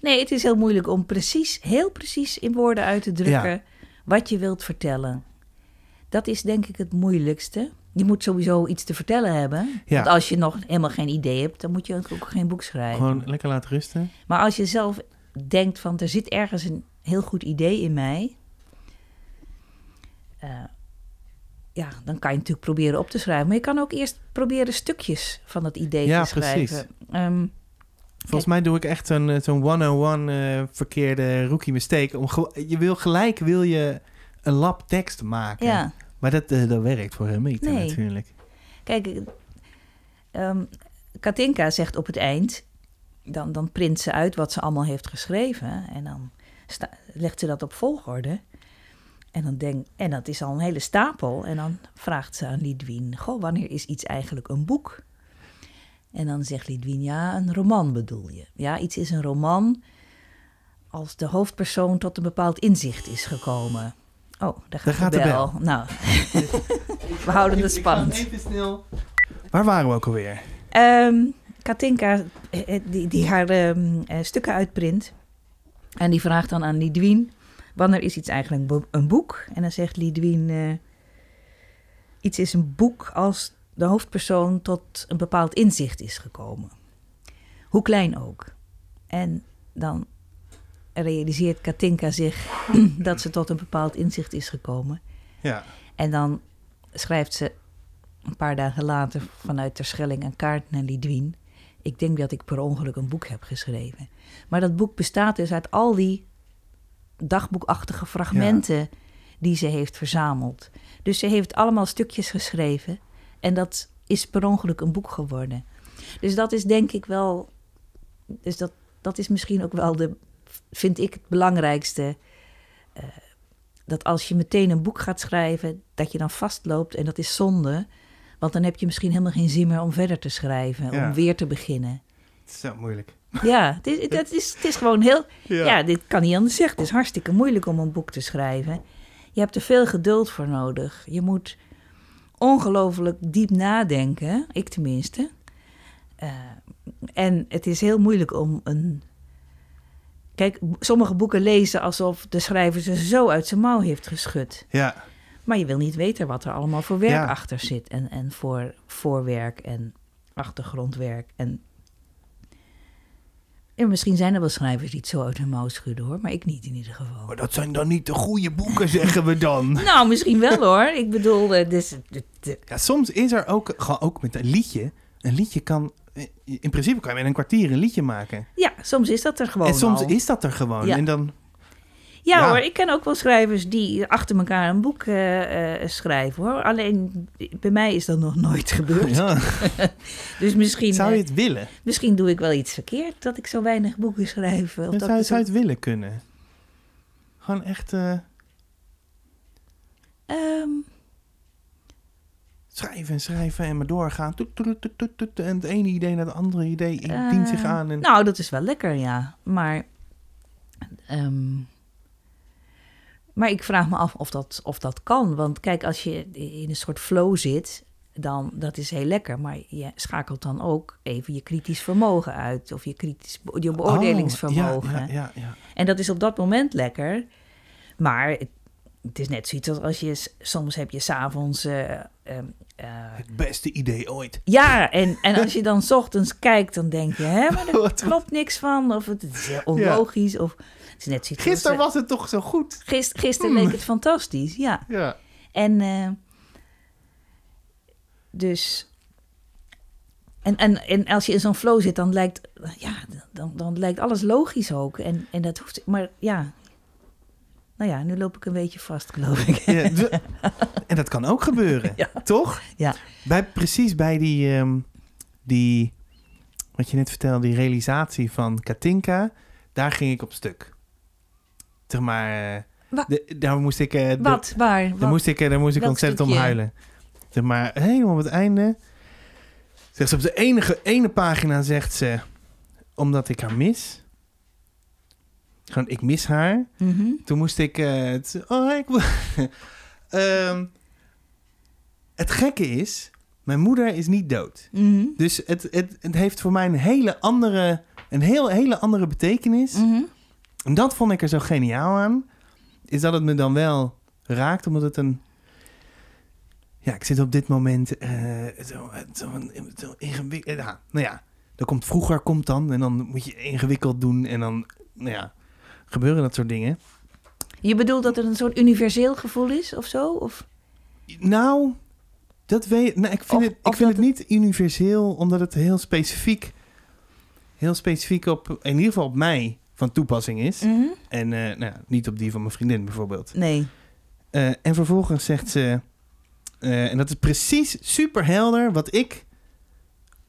Nee, het is heel moeilijk om precies, heel precies in woorden uit te drukken Ja. wat je wilt vertellen. Dat is denk ik het moeilijkste. Je moet sowieso iets te vertellen hebben. Ja. Want als je nog helemaal geen idee hebt, dan moet je ook geen boek schrijven. Gewoon lekker laten rusten. Maar als je zelf denkt van er zit ergens een heel goed idee in mij. eh, ja, dan kan je natuurlijk proberen op te schrijven. Maar je kan ook eerst proberen stukjes van dat idee Ja, te schrijven. Ehm, Volgens mij doe ik echt zo'n eh, zo'n 101 eh, verkeerde rookie mistake. Om je wil gelijk wil je een lab tekst maken. ja, Maar dat, eh, dat werkt voor hem niet Nee. natuurlijk. kijk, ehm, Katinka zegt op het eind, dan, dan print ze uit wat ze allemaal heeft geschreven. En dan sta- legt ze dat op volgorde. En, dan denk, en dat is al een hele stapel. En dan vraagt ze aan Lidwien: Goh, wanneer is iets eigenlijk een boek? En dan zegt Lidwien: Ja, een roman bedoel je. Ja, iets is een roman als de hoofdpersoon tot een bepaald inzicht is gekomen. Oh, daar gaat, Daar gaat de de bel. Nou, *laughs* we houden het spannend. even snel. Waar waren we ook alweer? Ehm, Katinka, eh, eh, die, die haar ehm, eh, stukken uitprint. En die vraagt dan aan Lidwien: Wanneer is iets eigenlijk een bo- een boek? En dan zegt Lidwien: eh, Iets is een boek als de hoofdpersoon tot een bepaald inzicht is gekomen. Hoe klein ook. En dan realiseert Katinka zich *clears throat* dat ze tot een bepaald inzicht is gekomen. Ja. En dan schrijft ze een paar dagen later vanuit Terschelling een kaart naar Lidwien. ik denk dat ik per ongeluk een boek heb geschreven. Maar dat boek bestaat dus uit al die dagboekachtige fragmenten die ze heeft verzameld. Dus ze heeft allemaal stukjes geschreven en dat is per ongeluk een boek geworden. Dus dat is denk ik wel, dus dat, dat is misschien ook wel de, vind ik het belangrijkste. eh, dat als je meteen een boek gaat schrijven, dat je dan vastloopt en dat is zonde. Want dan heb je misschien helemaal geen zin meer om verder te schrijven, Ja. om weer te beginnen. Het is zo moeilijk. Ja, het is, het is, het is gewoon heel. Ja. dit kan niet anders zeggen. Het is hartstikke moeilijk om een boek te schrijven. Je hebt er veel geduld voor nodig. Je moet ongelooflijk diep nadenken, ik tenminste. Eh, en het is heel moeilijk om een. Kijk, sommige boeken lezen alsof de schrijver ze zo uit zijn mouw heeft geschud. Ja, Maar je wil niet weten wat er allemaal voor werk Ja. achter zit. En, en voor voorwerk en achtergrondwerk. En, en misschien zijn er wel schrijvers die het zo uit hun mouw schudden hoor. Maar ik niet in ieder geval. maar dat zijn dan niet de goede boeken, zeggen we dan. *laughs* Nou, misschien wel hoor. Ik bedoel, eh, dus, Ja, soms is er ook, gewoon ook met een liedje. Een liedje kan, in principe kan je met een kwartier een liedje maken. ja, soms is dat er gewoon en soms al. is dat er gewoon. Ja. En dan, Ja, Ja. hoor, ik ken ook wel schrijvers die achter elkaar een boek eh, eh, schrijven hoor. Alleen bij mij is dat nog nooit *laughs* gebeurd. ja, *laughs* Dus misschien, zou je eh, het willen? misschien doe ik wel iets verkeerd dat ik zo weinig boeken schrijf. Of dat zou, zou zo- je het willen kunnen? Gewoon echt eh, Ehm, schrijven en schrijven en maar doorgaan. Toet, toet, toet, en het ene idee naar het andere idee Eh, dient zich aan. En, Nou, dat is wel lekker, ja. Maar, ehm, maar ik vraag me af of dat, of dat kan. Want kijk, als je in een soort flow zit, dan dat is heel lekker. Maar je schakelt dan ook even je kritisch vermogen uit. Of je, kritisch, je beoordelingsvermogen. Oh, ja, ja, ja, ja. En dat is op dat moment lekker. Maar het, is net zoiets als als je... Soms heb je s'avonds... eh eh, Het beste idee ooit. ja, en, en als je dan 's ochtends kijkt, dan denk je... Hè, maar *laughs* er klopt niks van. Of het is heel onlogisch. Of het is net zoiets Gisteren eh, was het toch zo goed? gist- gisteren Hmm. leek het fantastisch, ja. Ja. En eh, dus... En, en, en als je in zo'n flow zit, dan lijkt, ja, dan, dan lijkt alles logisch ook. En, en dat hoeft... Maar ja... Nou ja, nu loop ik een beetje vast, geloof ik. Ja, *laughs* en dat kan ook gebeuren, Ja. toch? Ja. Bij, precies bij die, ehm, die, wat je net vertelde, die realisatie van Katinka, daar ging ik op stuk. Zeg maar, eh, de- daar moest ik, eh, de- Wat? Waar? daar Wat? moest ik, eh, daar moest ik Welk ontzettend om huilen. Zeg maar, helemaal op het einde, zegt ze op de enige, ene pagina zegt ze, omdat ik haar mis. Gewoon, ik mis haar. Mhm. Toen moest ik. eh, het, oh, ik *laughs* Ehm, het gekke is, mijn moeder is niet dood. Mhm. Dus het, het, het heeft voor mij een hele andere, een heel, hele andere betekenis. Mhm. En dat vond ik er zo geniaal aan. Is dat het me dan wel raakt, omdat het een. Ja, ik zit op dit moment eh, zo, zo, zo ingewikkeld. Ja, nou ja, dan komt vroeger komt dan en dan moet je ingewikkeld doen en dan, nou ja, gebeuren dat soort dingen. Je bedoelt dat het een soort universeel gevoel is of zo? Of? Nou, dat weet nou, ik. vind, Of- het, ik vind het niet universeel, omdat het heel specifiek, heel specifiek op, in ieder geval op mij van toepassing is. Mhm. En eh, nou, niet op die van mijn vriendin bijvoorbeeld. Nee. Eh, en vervolgens zegt ze, eh, en dat is precies super helder wat ik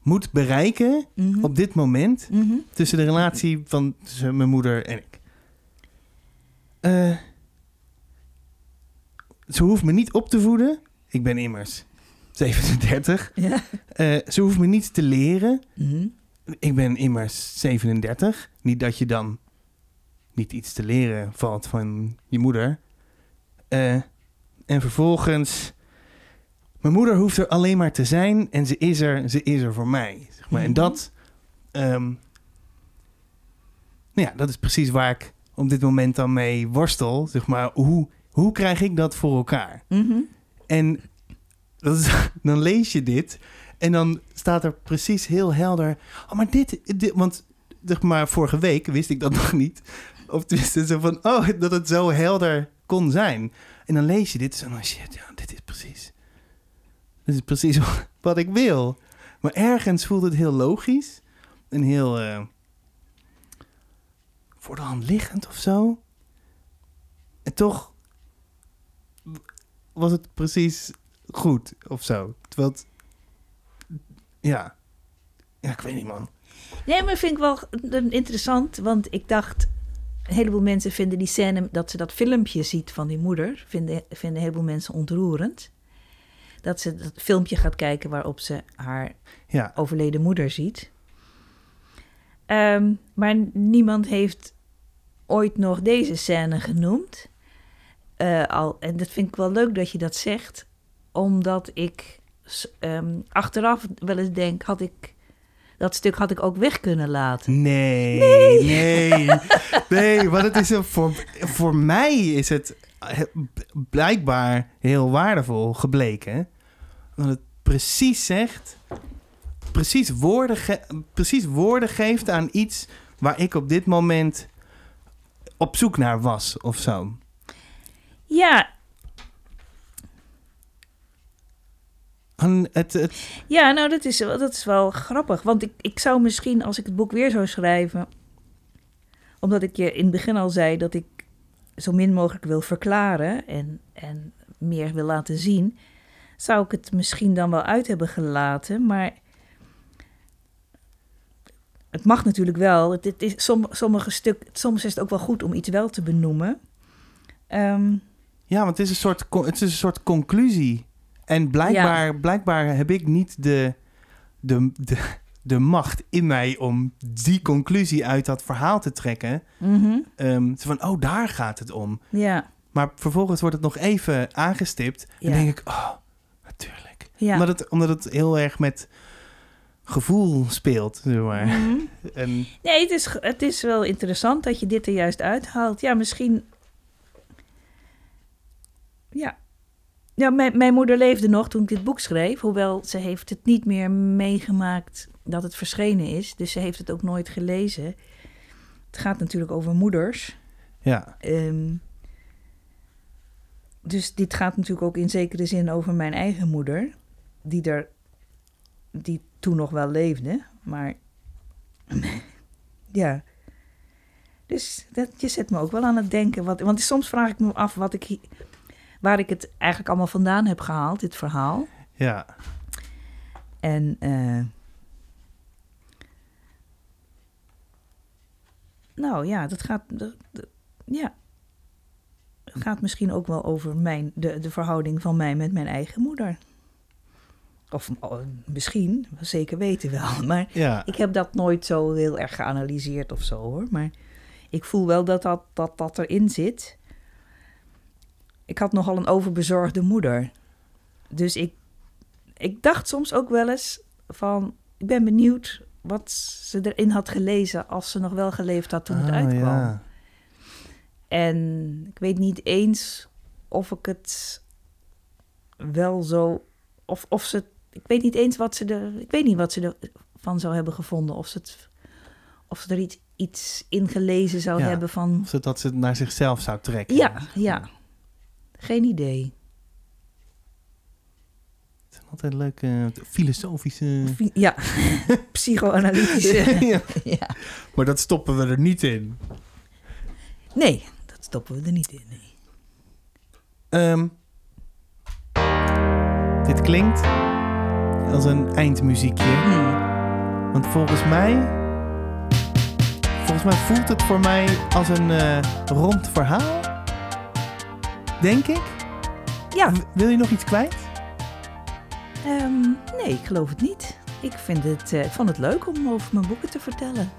moet bereiken Mhm. op dit moment Mhm. tussen de relatie van tussen mijn moeder en ik. Eh, ze hoeft me niet op te voeden. Ik ben immers 37. *laughs* Ja. Eh, ze hoeft me niet te leren. Mhm. Ik ben immers 37. Niet dat je dan niet iets te leren valt van je moeder. Eh, en vervolgens... Mijn moeder hoeft er alleen maar te zijn en ze is er, ze is er voor mij. Zeg maar. En Mhm. dat... ehm, nou ja, dat is precies waar ik op dit moment dan mee worstel. Zeg maar, hoe, hoe krijg ik dat voor elkaar? Mhm. En dat is, *laughs* dan lees je dit en dan staat er precies heel helder. Oh, maar dit, dit want zeg maar, vorige week wist ik dat *laughs* nog niet. Of tenminste zo van, oh, dat het zo helder kon zijn. En dan lees je dit en dan shit, ja, dit is precies. Dit is precies *laughs* wat ik wil. Maar ergens voelt het heel logisch. een heel... eh, voor de hand liggend of zo. En toch was het precies goed of zo. Terwijl het... Ja. Ja, ik weet niet, man. Nee, maar vind ik wel interessant, want ik dacht... Een heleboel mensen vinden die scène, dat ze dat filmpje ziet van die moeder, vinden, vinden een heleboel mensen ontroerend. Dat ze dat filmpje gaat kijken waarop ze haar Ja, overleden moeder ziet. Ehm, maar niemand heeft ooit nog deze scène genoemd. Eh, al, en dat vind ik wel leuk dat je dat zegt, omdat ik ehm, achteraf wel eens denk, had ik dat stuk had ik ook weg kunnen laten. Nee, nee, nee. *laughs* want het is een, voor, voor mij is het he- blijkbaar heel waardevol gebleken. Dat het precies zegt, precies woorden, ge- precies woorden geeft aan iets waar ik op dit moment op zoek naar was of zo. Ja, En Het, het, ja nou dat is, dat is wel grappig. Want ik, ik zou misschien, als ik het boek weer zou schrijven... omdat ik je in het begin al zei dat ik zo min mogelijk wil verklaren... en, en meer wil laten zien... zou ik het misschien dan wel uit hebben gelaten. Maar het mag natuurlijk wel. Het, het is, som, sommige stuk, soms is het ook wel goed om iets wel te benoemen. Ehm, ja, want het is, een soort, het is een soort conclusie. En blijkbaar, blijkbaar heb ik niet de, de, de, de macht in mij om die conclusie uit dat verhaal te trekken. mhm, Ehm, van, oh, daar gaat het om. ja, Maar vervolgens wordt het nog even aangestipt. Ja. En denk ik, oh, natuurlijk. ja. Omdat, het, omdat het heel erg met gevoel speelt, zeg maar. Mhm. *laughs* En Nee, het is, het is wel interessant dat je dit er juist uithaalt. Ja, misschien. Ja. Ja, mijn, mijn moeder leefde nog toen ik dit boek schreef. Hoewel ze heeft het niet meer meegemaakt dat het verschenen is. Dus ze heeft het ook nooit gelezen. Het gaat natuurlijk over moeders. ja, Ehm, dus dit gaat natuurlijk ook in zekere zin over mijn eigen moeder. Die er die toen nog wel leefde. Maar ja. Dus dat, je zet me ook wel aan het denken. Wat, want soms vraag ik me af wat ik, waar ik het eigenlijk allemaal vandaan heb gehaald, dit verhaal. ja. En eh, nou ja, dat gaat, dat- dat- ja, het gaat misschien ook wel over mijn, de, de verhouding van mij met mijn eigen moeder. Of oh, misschien, zeker weten wel. *laughs* Maar ja. ik heb dat nooit zo heel erg geanalyseerd of zo hoor. Maar ik voel wel dat dat, dat, dat erin zit. Ik had nogal een overbezorgde moeder. Dus ik, ik dacht soms ook wel eens van... Ik ben benieuwd wat ze erin had gelezen als ze nog wel geleefd had toen het Oh, uitkwam. ja. En ik weet niet eens of ik het wel zo. Of, of ze. Ik weet niet eens wat ze er. Ik weet niet wat ze ervan zou hebben gevonden. Of ze, het, of ze er iets, iets in gelezen zou Ja. hebben van. Zodat ze het naar zichzelf zou trekken. Ja, ja. Geen idee. Het zijn altijd leuke filosofische... Fi- Ja, *laughs* psychoanalytische. *laughs* ja. ja. Maar dat stoppen we er niet in. Nee, dat stoppen we er niet in. Nee. Ehm, dit klinkt als een eindmuziekje. Hmm. Want volgens mij... Volgens mij voelt het voor mij als een eh, rond verhaal. Denk ik. Ja, W- Wil je nog iets kwijt? ehm, nee, ik geloof het niet. Ik, vind het, ik vond het leuk om over mijn boeken te vertellen.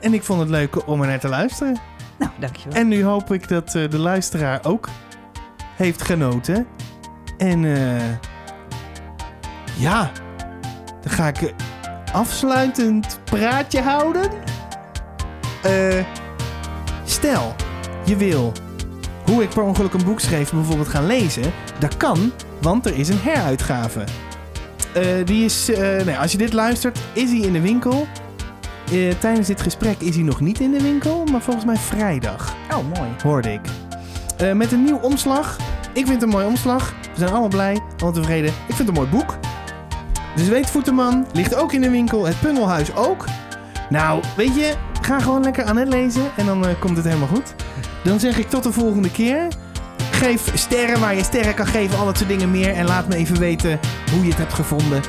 En ik vond het leuk om er naar te luisteren. Nou, dankjewel. En nu hoop ik dat eh, de luisteraar ook heeft genoten. En eh, ja, dan ga ik een afsluitend praatje houden. Eh, stel, je wil hoe ik per ongeluk een boek schreef bijvoorbeeld gaan lezen. Dat kan, want er is een heruitgave. Eh, die is, eh, nee, als je dit luistert, is hij in de winkel. Eh, tijdens dit gesprek is hij nog niet in de winkel, maar volgens mij vrijdag, Oh, mooi. hoorde ik. Eh, met een nieuw omslag. Ik vind het een mooi omslag. We zijn allemaal blij, allemaal tevreden. Ik vind het een mooi boek. De Zweetvoetenman ligt ook in de winkel. Het Pungelhuis ook. Nou, weet je, ga gewoon lekker aan het lezen en dan eh, komt het helemaal goed. Dan zeg ik tot de volgende keer. Geef sterren waar je sterren kan geven, al dat soort dingen meer. En laat me even weten hoe je het hebt gevonden.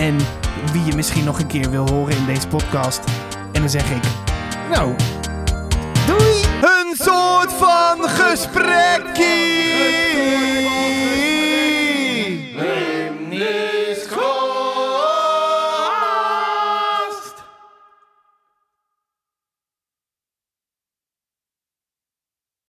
En wie je misschien nog een keer wil horen in deze podcast. En dan zeg ik, nou, doei! Een soort van gesprekkie!